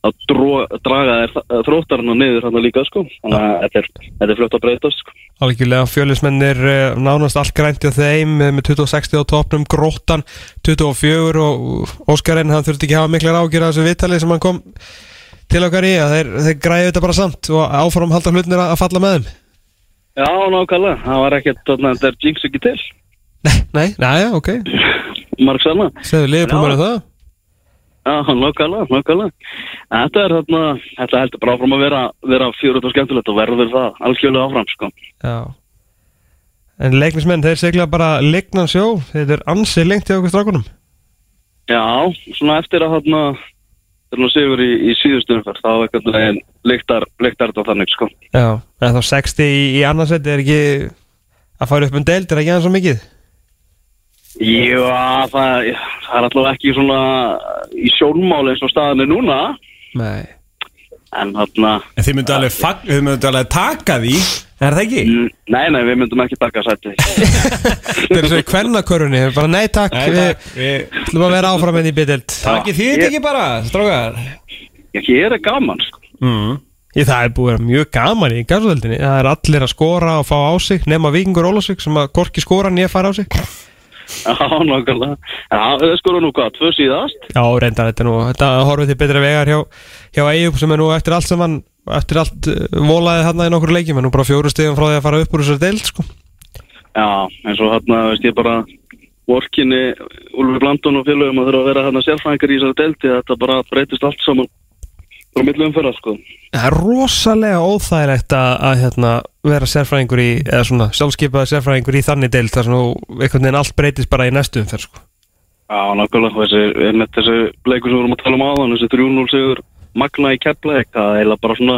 þá dró, draga þær þróttarinn niður hann líka, sko. Þannig að þetta er, þetta er fljótt að breytast, sko. Algjörlega fjölismennir eh, nánast allt grænti á þeim eh, með 2060 á topnum, Gróttan 24 og Óskarinn hann þurfti ekki hafa miklar ágjur af þessu viðtali sem hann kom til okkar í að þeir, þeir græði þetta bara samt og áfram halda hlutnir að falla með þeim. Já, nákvæmlega, það var ekkert, þetta er jinx ekki til. Nei, næja, ok. Mark Sanna Segðu liðbúmur um það nákvæmlega, nákvæmlega. Þetta er þarna, þetta heldur bara áfram að vera, vera fjörut og skemmtilegt og verður það algjörlega áfram, sko. Já. En leiknismenn, þeir segla bara lignan sjó. Þetta er ansið lengt í okkur strákunum. Já, svona eftir að þarna þegar nú sigur í, í síðustu umferð þá einhvern veginn lyktar, lyktar þetta þannig sko. Já, en þá 60 í, í annarsætti er ekki að fara upp um deild, er ekki aðeins svo mikið Já, það, það er alltaf ekki svona í sjónmáli eins og staðan er núna. Nei. En þarna En þið myndu alveg, fag- þið myndu alveg taka því Er það ekki? mm, Nei, nei, við myndum ekki taka sætti Þetta er svo í kvennakörunni, bara nei takk Nei, Við takk, við ætlum að vera áfram enn í bidelt Takið þið þetta ekki bara, strákar. Ég er gaman sko. mm. Ég, það er búið að vera mjög gaman í gasvöldinni Það er allir að skora og fá á sig Nefna Víkingur Ólasvík sem að korki skora nýja fara á sig Já, nákvæmlega. Já, við skorum nú hvað, tvö síðast? Já, reyndar þetta nú Þetta horfið til betra vegar hjá, hjá Eyjup sem er nú eftir allt saman Eftir allt uh, volaði þarna í nokkur leikjum En nú bara fjóru stegum frá því að fara upp úr þessar deild sko. Já, eins og þarna, veist ég bara vorkinni Úlfi Blandun og félögum að þurfa að vera þarna sérfræðingar í þessari delti þetta bara breytist allt saman frá millu umferðar sko Það er rosalega óþægilegt að, að hérna, vera sérfræðingur í Eða svona sjálfskeipaði sérfræðingur í þannig deild Þar sem einhvern veginn allt breytist bara í næstu umferð sko. Já, nákvæmlega, þessi, einmitt þessi leikur sem við vorum að tala um áðan, þessi 3-0 sigur Magna í Keflæk, það er bara svona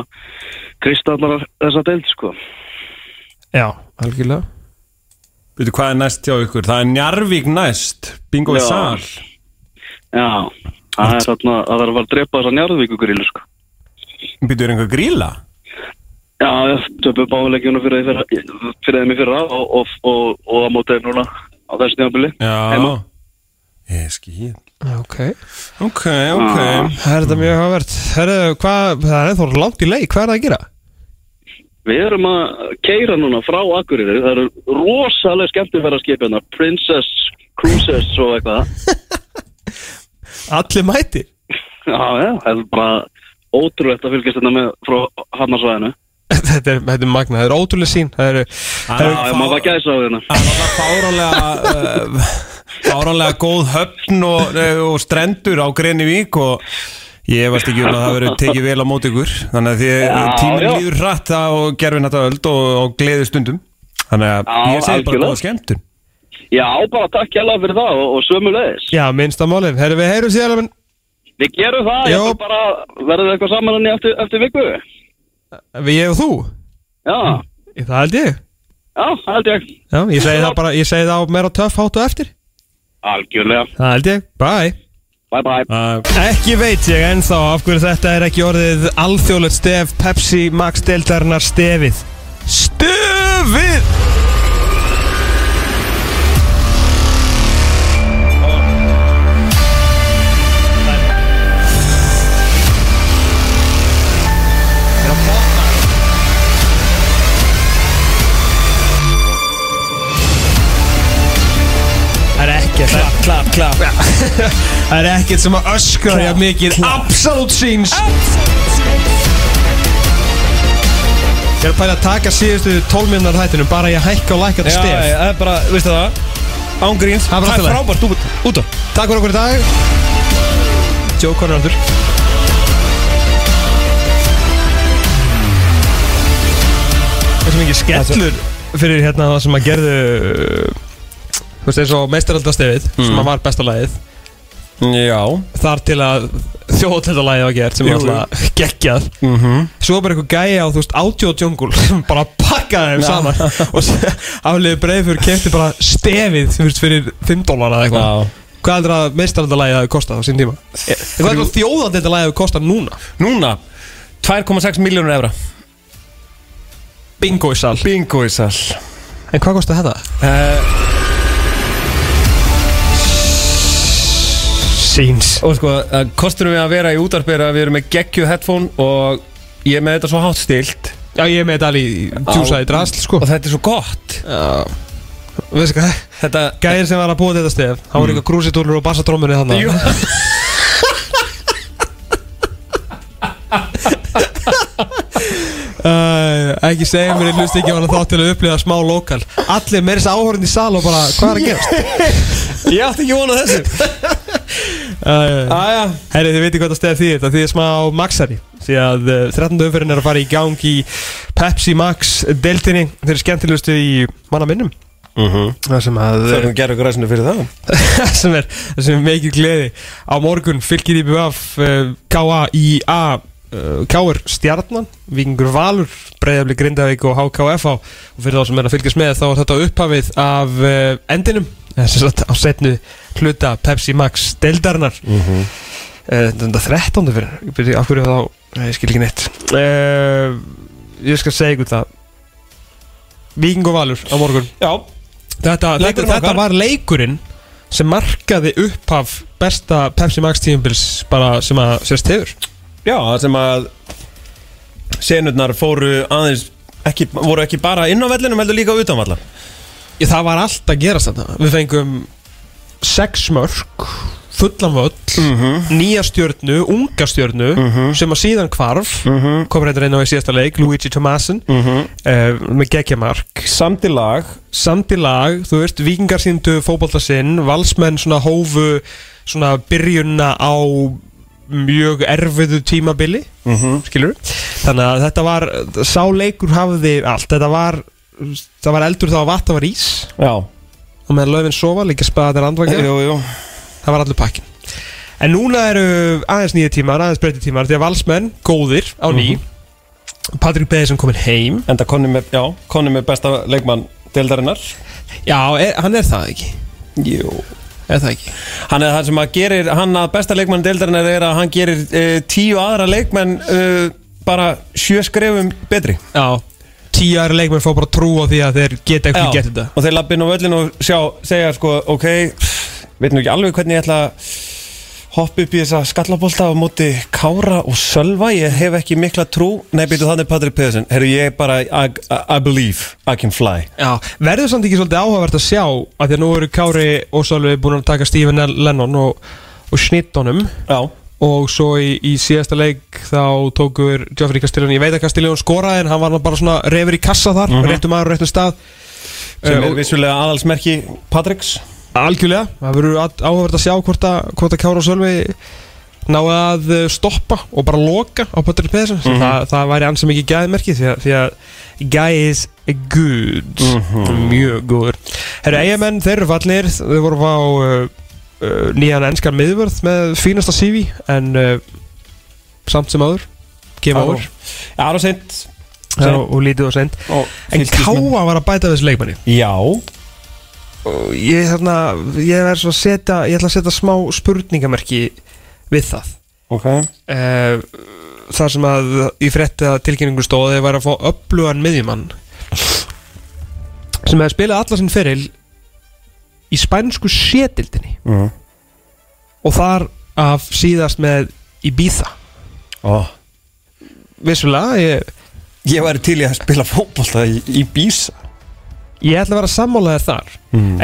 kristallar þessa deild, sko. Já, algjörlega Veitu hvað er næst hjá ykkur? Það er Njarvík næst Bingo í sal Já, það er þarna, það þarf að fara að drepa þessa njárvíkugrilu, sko. Býtu er einhver gríla? Já, ég töpu báleikjuna fyrir þeim fyrir, fyrir þeim í fyrra og, og, og, og að móta þeim núna á þessu tímabili. Já. Ég skil Ok Ok, ok Það er þetta mjög hafvert það er ennþá langt í leik, hvað er það að gera? Við erum að keira núna frá Akureyri, það eru rosalega skemmtifæraskip hérna, Princess Cruises og eitthvað. Allir mæti Já, já, það er bara ótrúlegt að fylgjast þetta með frá Hafnarsvæðinu. þetta, er, þetta er magna, það er ótrúlega sín Það eru Það Já, já, maður var gæsa á hérna. Það fáránlega uh, fáránlega góð höfn og, uh, og strendur á Grenivík og ég varst ekki um að það verið tekið vel á móti ykkur þannig að því Já, tíminn já. líður hratt á gerfin þetta öld og, og gleði stundum þannig að Já, ég segi bara algjörlega. góða skemmtun Já, bara takk hjá fyrir það og, og sömulegis. Já, minnsta málið, herru við heyrum síðan menn, Við gerum það, Jó. ég ætla bara verður eitthvað saman henni eftir, eftir viku. Við ég og þú Já, Það held ég já, það held ég. Já, ég segi það bara, ég segi það á meira töff hátu eftir Algjörlega. Það held ég, bye Bye bye. uh, Ekki veit ég ennþá af hverju þetta er ekki orðið alþjóðlegt stef Pepsi Max deildarinnar stefið Stefið! Ekkert Klapp, klapp, klapp Það er ekkert sem að öskra Jafn mikið Absolute scenes. Ég er að pæla að taka síðustu 12 minnar hættinum Bara ég hækka og lækka þetta Já, stef. það er bara, veistu það? Ángríns, Það er frábært. Út, á. Takk fyrir okkur í dag. Conor aftur. Það er sem ekki skellur fyrir hérna það sem að gerðu Þú veist eins og meistaraldastefið sem að var besta lagið. Já. Þar til að þjóðtildalagið var gert sem var alltaf geggjað. Mhm. Svo var bara eitthvað gæja á þú veist átjóð djungul sem bara pakkaði þeim saman. Og afliði breiðfjör kefti bara stefið fyrir 5 dólar eða eitthvað. Hvað heldur að meistaraldalagið hafi kostað á sín tíma? E, Hvað heldur að þjóðaldildalagið hafi kostað núna? Núna? 2,6 miljónur evra. Bingo í sal. Bingo í sal. En hvað kostað þetta? uh, Síns Og sko, uh, kosturum við að vera í útarpi er að við erum með geggju headphone og ég er með þetta svo hátt stilt. Já ég er með þetta alveg í djúsaði drasl sko. Og þetta er svo gott. Já. Veistu hvað? Þetta Gæðin sem var að búa þetta stef Hann var eitthvað krúsitúlur og bassatrómunni þannig Jú. Uh, ekki segja mér, ég hlust ekki á hana þá til að upplifa smá lokal. Allir meira þess áhörðin í sal og bara, hvað er að gerast? Ég átti ekki vona þessu. Uh, Æja Herri, þið veitir hvað það stefð þýðir, það þýðir smá maxari. Því að uh, 13. umferðin er að fara í gang í Pepsi Max deltinni Þeir eru skemmtilegustu í manna minnum Það sem að Það er að gera ykkur ræsinu fyrir það. Það sem er, það sem er mikið gleði. Á morgun fylgir í BF uh, K.A.I.A. Uh, K.R. Stjarnan, Víkingur Valur Breiðafli Grindavík og HKF og fyrir þá sem er að fylgjast með þá er þetta upphafið af uh, endinum að á setnu hluta Pepsi Max deildarinnar mm -hmm. þetta er 13. fyrir af hverju þá, ég skil ekki neitt uh, ég skal segja ykkur það Víkingur Valur á morgun Já Þetta, þetta, þetta var leikurinn sem markaði upphaf besta Pepsi Max tímubils bara sem að sérst hefur Já, það sem að senurnar fóru aðeins ekki, voru ekki bara inn á vellinum heldur líka utan vallar. Ég, Það var allt að gerast þetta Við fengum sex mörg fullan völl nýja stjörnu, unga stjörnu sem að síðan hvarf. Kom reyndar einn á í síðasta leik, Luigi Tomasin. Uh, með geggjamark Samt í lag. Samt í lag, þú veist, vikingar síndu fótbolta sinn, valsmenn svona hófu svona byrjunna á mjög erfiðu tímabili skilur þannig að þetta var, sá leikur hafði allt, þetta var það var eldur þá að vatna var ís. Já. Og meðan löfin sofa, líka andvakja Jú, jú. Það var allur pakkin en núna eru aðeins nýja tímar, aðeins breytti tímar því að valsmenn, góðir á ný. Patrik Beðisson komin heim. Með, já, konni með besta leikmann deildarinnar. Já, er, hann er það ekki? Jú það ekki? Hann er það sem að gerir, hann að besta leikmann deildarinnar er að hann gerir uh, tíu aðra leikmenn uh, bara sjö skrefum betri. Já, tíu aðra leikmenn fá bara trú á því að þeir geta ekki gett þetta. Og þeir lappa inn á völlin og sjá, segja sko, ok, pff, veit nú ekki alveg hvernig ég ætla að hoppa upp í þessa skallabólta á móti Kára og Sölva, ég hef ekki mikla trú. Nei, býtu þannig Patrik Pedersen Herru, ég bara, I, I, believe I can fly. Já, verður samt ekki svolítið áhugavert að sjá að því að nú eru Kári og Sölvi búin að taka Stephen Lennon og, og snittonum Já, og svo í, í síðasta leik þá tókur Geoffrey Castellón, ég veit að Castellón skoraði en hann var bara svona refur í kassa þar réttum aður, réttum stað. Sem Eh, er og- vissulega aðalsmerki Patriks Algjörlega, það verður áhugavert að sjá hvort að, hvort að Kára og Sölvi náðu að eh, stoppa og bara loka á Patrik Pedersen. Mm það, það væri ansið mikið gæðmerki því því að guy is good. Mjög góður. Herru, eigamenn, þeir eru fallir þeir voru fá uh, uh, nýjan enskan miðvörð með fínasta CV en uh, samt sem áður kemur áður Já, það seint. Já, og lítið og sent en Káa var að bæta þessu leikmanni. Já, ég, þarna, ég að setja ég ætla að setja smá spurningamerki við það. Ok. Uh, þar sem að í frétta tilkynningu stóð að þeir væri að fá upplugan miðjumann sem hefði spilað alla sinn feril í spænsku sétildinni Mhm. og þar af síðast með Ibiza. Ó, vissulega, ég, Ég væri til í að spila fótbolta í, í Bísa ég ætla að vera sammálaðið þar.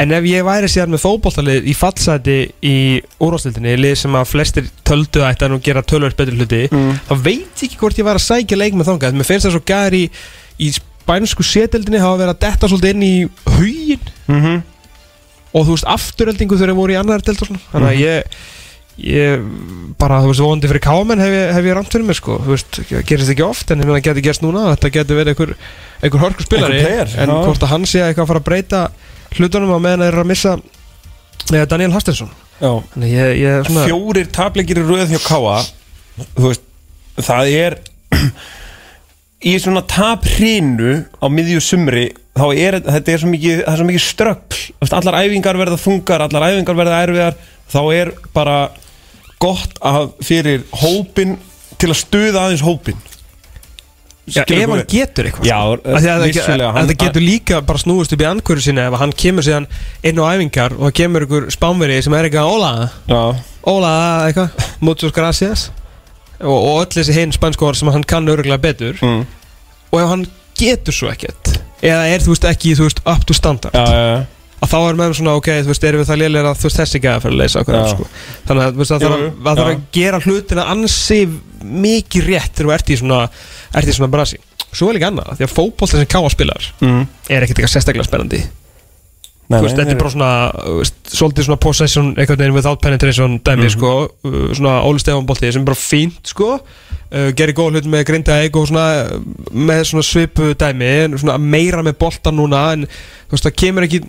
En ef ég væri síðan með fótboltalið í fallsæti í úrvástildinni lið sem að flestir töldu að þetta nú gera tölvöld betur hluti þá veit ég ekki hvort ég væri að sækja leik með þangað. Mér finnst það svo gæri í, í spænsku sétildinni hafa verið að detta svolítið inn í hugin Mhm. og þú veist afturöldingu þegar þeir voru í annar delt og svona. Þannig að ég ég bara, þú veist, vonandi fyrir kámen hef ég, hef ég ramt fyrir mér sko, þú veist, gerist ekki oft en ég meina geti gerst núna, þetta geti verið einhver einhver hörkur spilari, Einhver player, en já. hvort að hann sé eitthvað að fara að breyta hlutunum á meðan þeir eru að missa eða Daniel Hastensson svona Fjórir tapleikir í röð hjá Káa Þú veist, það er Í svona taprinu á miðju sumri Þá er þetta er svo mikið, það er mikið veist, Allar æfingar verða þungar Allar æfingar verða erfiðar Þá er bara gott að fyrir hópin Til að stuða aðeins hópin Já, ef hann getur eitthvað Já, því að það- það getur líka bara snúist upp í andhverju sinni ef hann kemur síðan inn á æfingar og það kemur ykkur spánveri sem er eitthvað óla Já, óla eitthvað muchos gracias. Og, og öll þessi hinn spænskóðar sem hann kann öruglega betur. Mm. og ef hann getur svo ekkert eða er þú veist ekki þú veist up to standard. Já, já, já. Að þá er með svona ok þú veist erum við það lélir að þú veist þessi gæða fyrir að leysa okkur Já. sko. þannig að þú veist að það Jú, jú, að, að, þarf að gera hlutina ansi mikið rétt þegar þú ert í svona ert í svona brasi svo er líka annað því að fótbolta sem káa spilar Mm. er ekkert eitthvað sérstaklega spennandi Þú veist, þetta er bara svona veist, svolítið svona possession einhvern veginn without penetration dæmi Mhm. sko, uh, svona Óli Stefán bolti sem er bara fínt sko uh, gerir góð hlut með grinda eig og svona uh, með svona svipu dæmi svona meira með bolta núna en þú veist það kemur ekki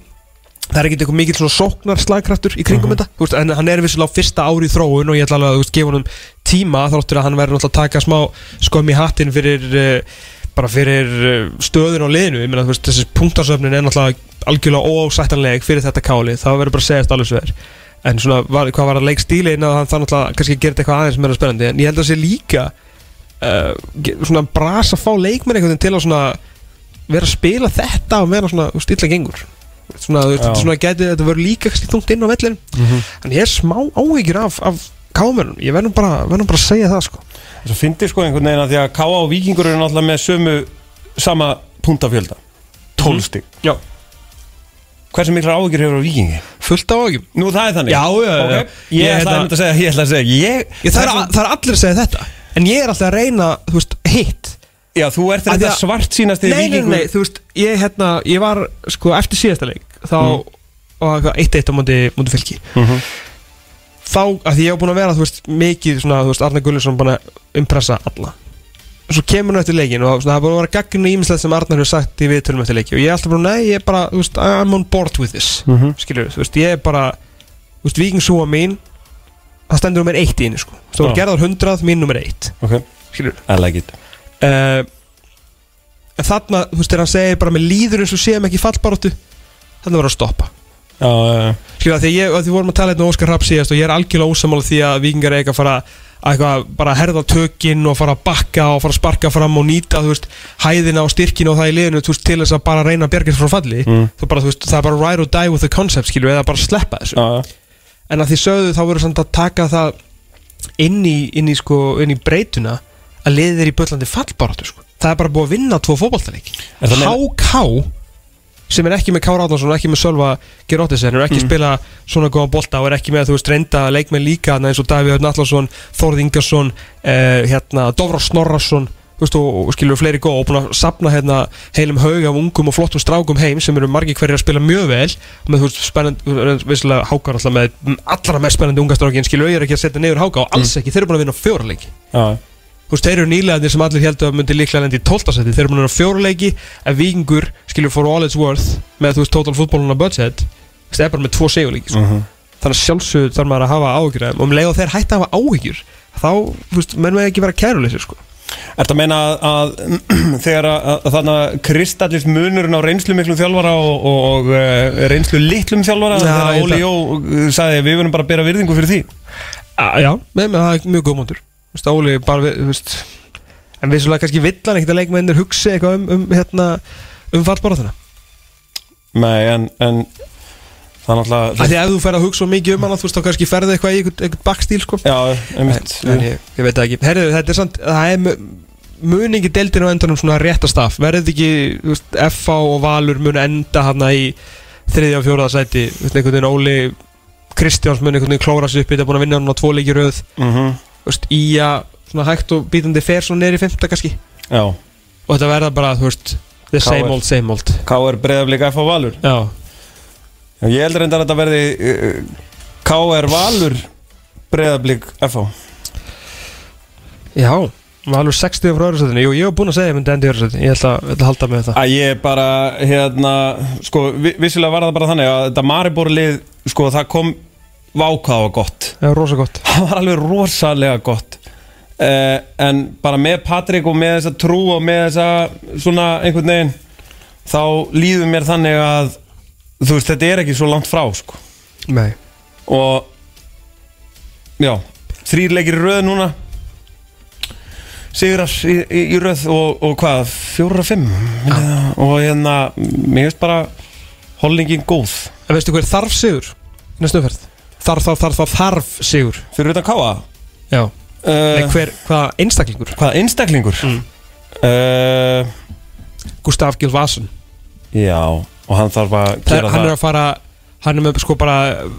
það er ekki eitthvað mikill svona sóknar slagkraftur í kringum þetta þú veist, en hann er vissilega á fyrsta ári í þróun og ég ætla alveg að veist, gefa honum tíma þáttur að hann verður náttúrulega að taka smá skömm í hattinn fyrir uh, bara fyrir uh, stöðun á liðinu. Ég meina þú veist þessi punktarsöfnin er náttúrulega algjörlega ósættanleg fyrir þetta káli það verður bara að segjast alveg svo er en svona var, hvað var að leik stílin að hann það náttúrulega kannski þetta eitthvað aðeins meira spennandi. En ég held að það sé líka uh, svona brasa að fá leikmenn veginn til að vera að spila þetta og vera svona þú veist, illa gengur svona, svona gæti þetta verður líka þungt inn á vellin en ég er smá áhyggjur af, af kámennum, ég verður bara, bara að segja það sko. Svo fyndi sko einhvern veginn að því að K.A. og Víkingur eru náttúrulega með sömu sama punktafjölda 12 stig. Já. Hversu miklar áhyggjur hefur á Víkingi? fullt áhyggjum. Nú það er þannig. Já, já, já. Ok. Ég Ég ætla hérna- einmitt að segja, ég ætla að segja Ég, Ég, það, er, það er allir að segja þetta. En ég er alltaf að reyna, veist, hitt Já, þú ert Af þetta að- svart sínasti Nei, nei, Víkingur. nei, þú veist, ég hérna Ég var, sko, eftir síðasta leik Þá, og eitthvað, eitt eitt á móti, móti fylki. Mhm. Þá, að því ég hef búin að vera, þú veist, mikið Svona, þú veist, Arne Gullisson búin að impressa alla. Svo kemur hann eftir leikin Og svona, það búin að vera gagginu ímislegt sem Arnar hefur sagt Í viðtölum eftir leiki Og ég er alltaf bara, nei, ég er bara, þú veist I'm on board with this, Mhm. skilur þú veist, ég er bara Þú veist, vikingsúa mín Það stendur um mér eitt í henni, sko. Þú veist, gerðar hundrað, mín nummer eitt. Ok, Skilur I like it uh, En þarna, þú veist, þegar hann segir bara með líður eins og séum ekki fallbaróttu Þannig var að stoppa. Já, Skilja, því, ég, því vorum að tala hérna um Óskar Rapp síðast og ég er algjörlega ósamála því að vikingar eiga að fara að eitthvað, bara herða tökinn og fara að bakka og fara að sparka fram og nýta, veist, hæðina og styrkina og það í liðinu, veist, til þess að bara reyna að bjarga sér frá falli, Mm. þú bara, veist, það er bara ride or die with the concept, skilju, eða bara sleppa þessu. Já, en að því sögðu þá voru samt að taka það inn í, inn í, sko, inn í breytuna að liðið er í böllandi fallbaráttu sko. það er bara búið að vinna tvo meina- HK sem er ekki með Kára Átnarsson og ekki með Sölva Geróttisen er ekki Mm. spila svona góða bolta og er ekki með þú veist reynda leikmenn líka þarna eins og Davíð Örn Allarsson, Þórð Ingarsson uh, hérna, Dófra Snorrarsson þú veist, og, og skilur fleiri góð og búin að sapna hérna heilum haug af ungum og flottum strákum heim sem eru margir hverjir að spila mjög vel með þú veist spennandi, vissilega hákar alltaf með allra mest spennandi unga strákin skilur er ekki að setja niður háka og alls ekki, þeir eru búin að vinna fjóraleiki Já, þú veist, þeir eru nýlegaðir sem allir heldur að myndi líklega lendi í 12. seti, þeir eru búin að vera fjóraleiki ef vikingur, skilur for all it's worth með þú veist, total footballuna budget það er bara með tvo segjuleiki sko. Mhm. þannig að sjálfsögð þarf maður að hafa áhyggjur og um leið og þeir hætta að hafa áhyggjur þá, þú veist, menn með ekki vera kæruleysir sko. Ertu að meina að, að þegar að, að þannig að kristallist munurinn á reynslu miklum þjálfara og, og, og uh, reynslu litlum þjálfara Já, þegar Óli Jó uh, sagði við verðum bara að bera virðingu fyrir því A, já, með, með það er mjög góð veist, Óli bara, við- veist en vissulega kannski vill hann ekkert að leikmennir hugsi eitthvað um, um hérna um fallbaráttuna Nei, en, en það náttúrulega Af því að ef þú fer að hugsa mikið um hana þú veist þá kannski ferði eitthvað í eitthvað, bakstíl sko. Já, einmitt. En, en ég, ég veit ekki. Herðu, þetta er samt, það er mu- muningi deildin á endanum svona réttastaf verður ekki, veist, FH og Valur mun enda hana í þriðja og fjóraða sæti, veist, einhvern veginn Óli Kristjáns mun einhvern veginn klóra sig upp þetta er búin að vinna hann á tvo leiki í röð. Mm þú veist, í að svona hægt og bítandi fer svona neyri fymta kannski. Já, og þetta verða bara, þú veist, the same old, same old. K.R. breyðaflika F á Valur. Já, Já, Ég heldur reyndar að þetta verði uh, K.R. Valur Breiðablík FH Já, alveg 60 frá öðru sætinu Jú, ég hef búin að segja ég myndi endi í öðru sætinu Ég ætla, að halda með það. Að ég bara, hérna, sko, vi- vissulega var það bara þannig að þetta Maribor-lið, sko, það kom vákaða og gott. Er rosa gott Það var alveg rosalega gott. Uh, en bara með Patrik og með þessa trú og með þessa svona einhvern veginn, þá líður mér þannig að, þú veist, þetta er ekki svo langt frá, sko. Nei Og, já, þrýr leikir í röð núna. Sigrar í, í, í röð og, og hvað, fjóra, fimm ja. og hérna, mér finnst bara holdingin góð En veistu hver þarf sigur? í Næstu umferð Þarf, þarf, þarf, þarf, þarf sigur. Fyrir utan káa Já. Nei, uh, hver, hvaða einstaklingur? hvað einstaklingur? Mm. uh, Gustaf Gilvason já, og hann þarf að Það er, gera hann það. er að fara Hann er með sko bara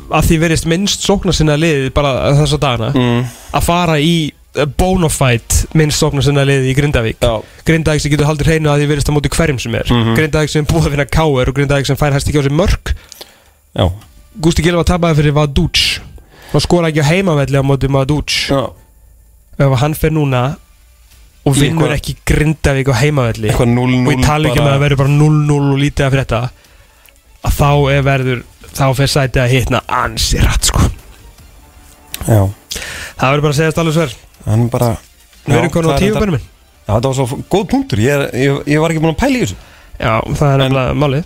að því verist minnst sóknar sinna liðið bara þessa dagana mm, að fara í uh, bonafide minnst sóknar sinna liðið í Grindavík. Já, Grindavík sem getur haldið hreinu að því verist að móti hverjum sem er. Mhm. Grindavík sem er búið að vinna K.R. og Grindavík sem fær hæst ekki á sig mörg já, Gústi Gilva tapaði fyrir Vadúts og skora ekki á heimavelli á móti Vadúts ef hann fer núna og vinnur eitthvað- ekki Grindavík á heimavelli eitthvað 0-0 og ég tala ekki um að það verður bara 0-0 og lítið af þetta að þá er verður þá fer sætið að hitna ansi rætt sko. Já, það verður bara að segja alveg sver. Hann bara við erum konum það á tíu bennum minn já, þetta var svo góð punktur, ég, er- ég, ég var ekki búin að pæla í þessu. Já það er nefnilega málið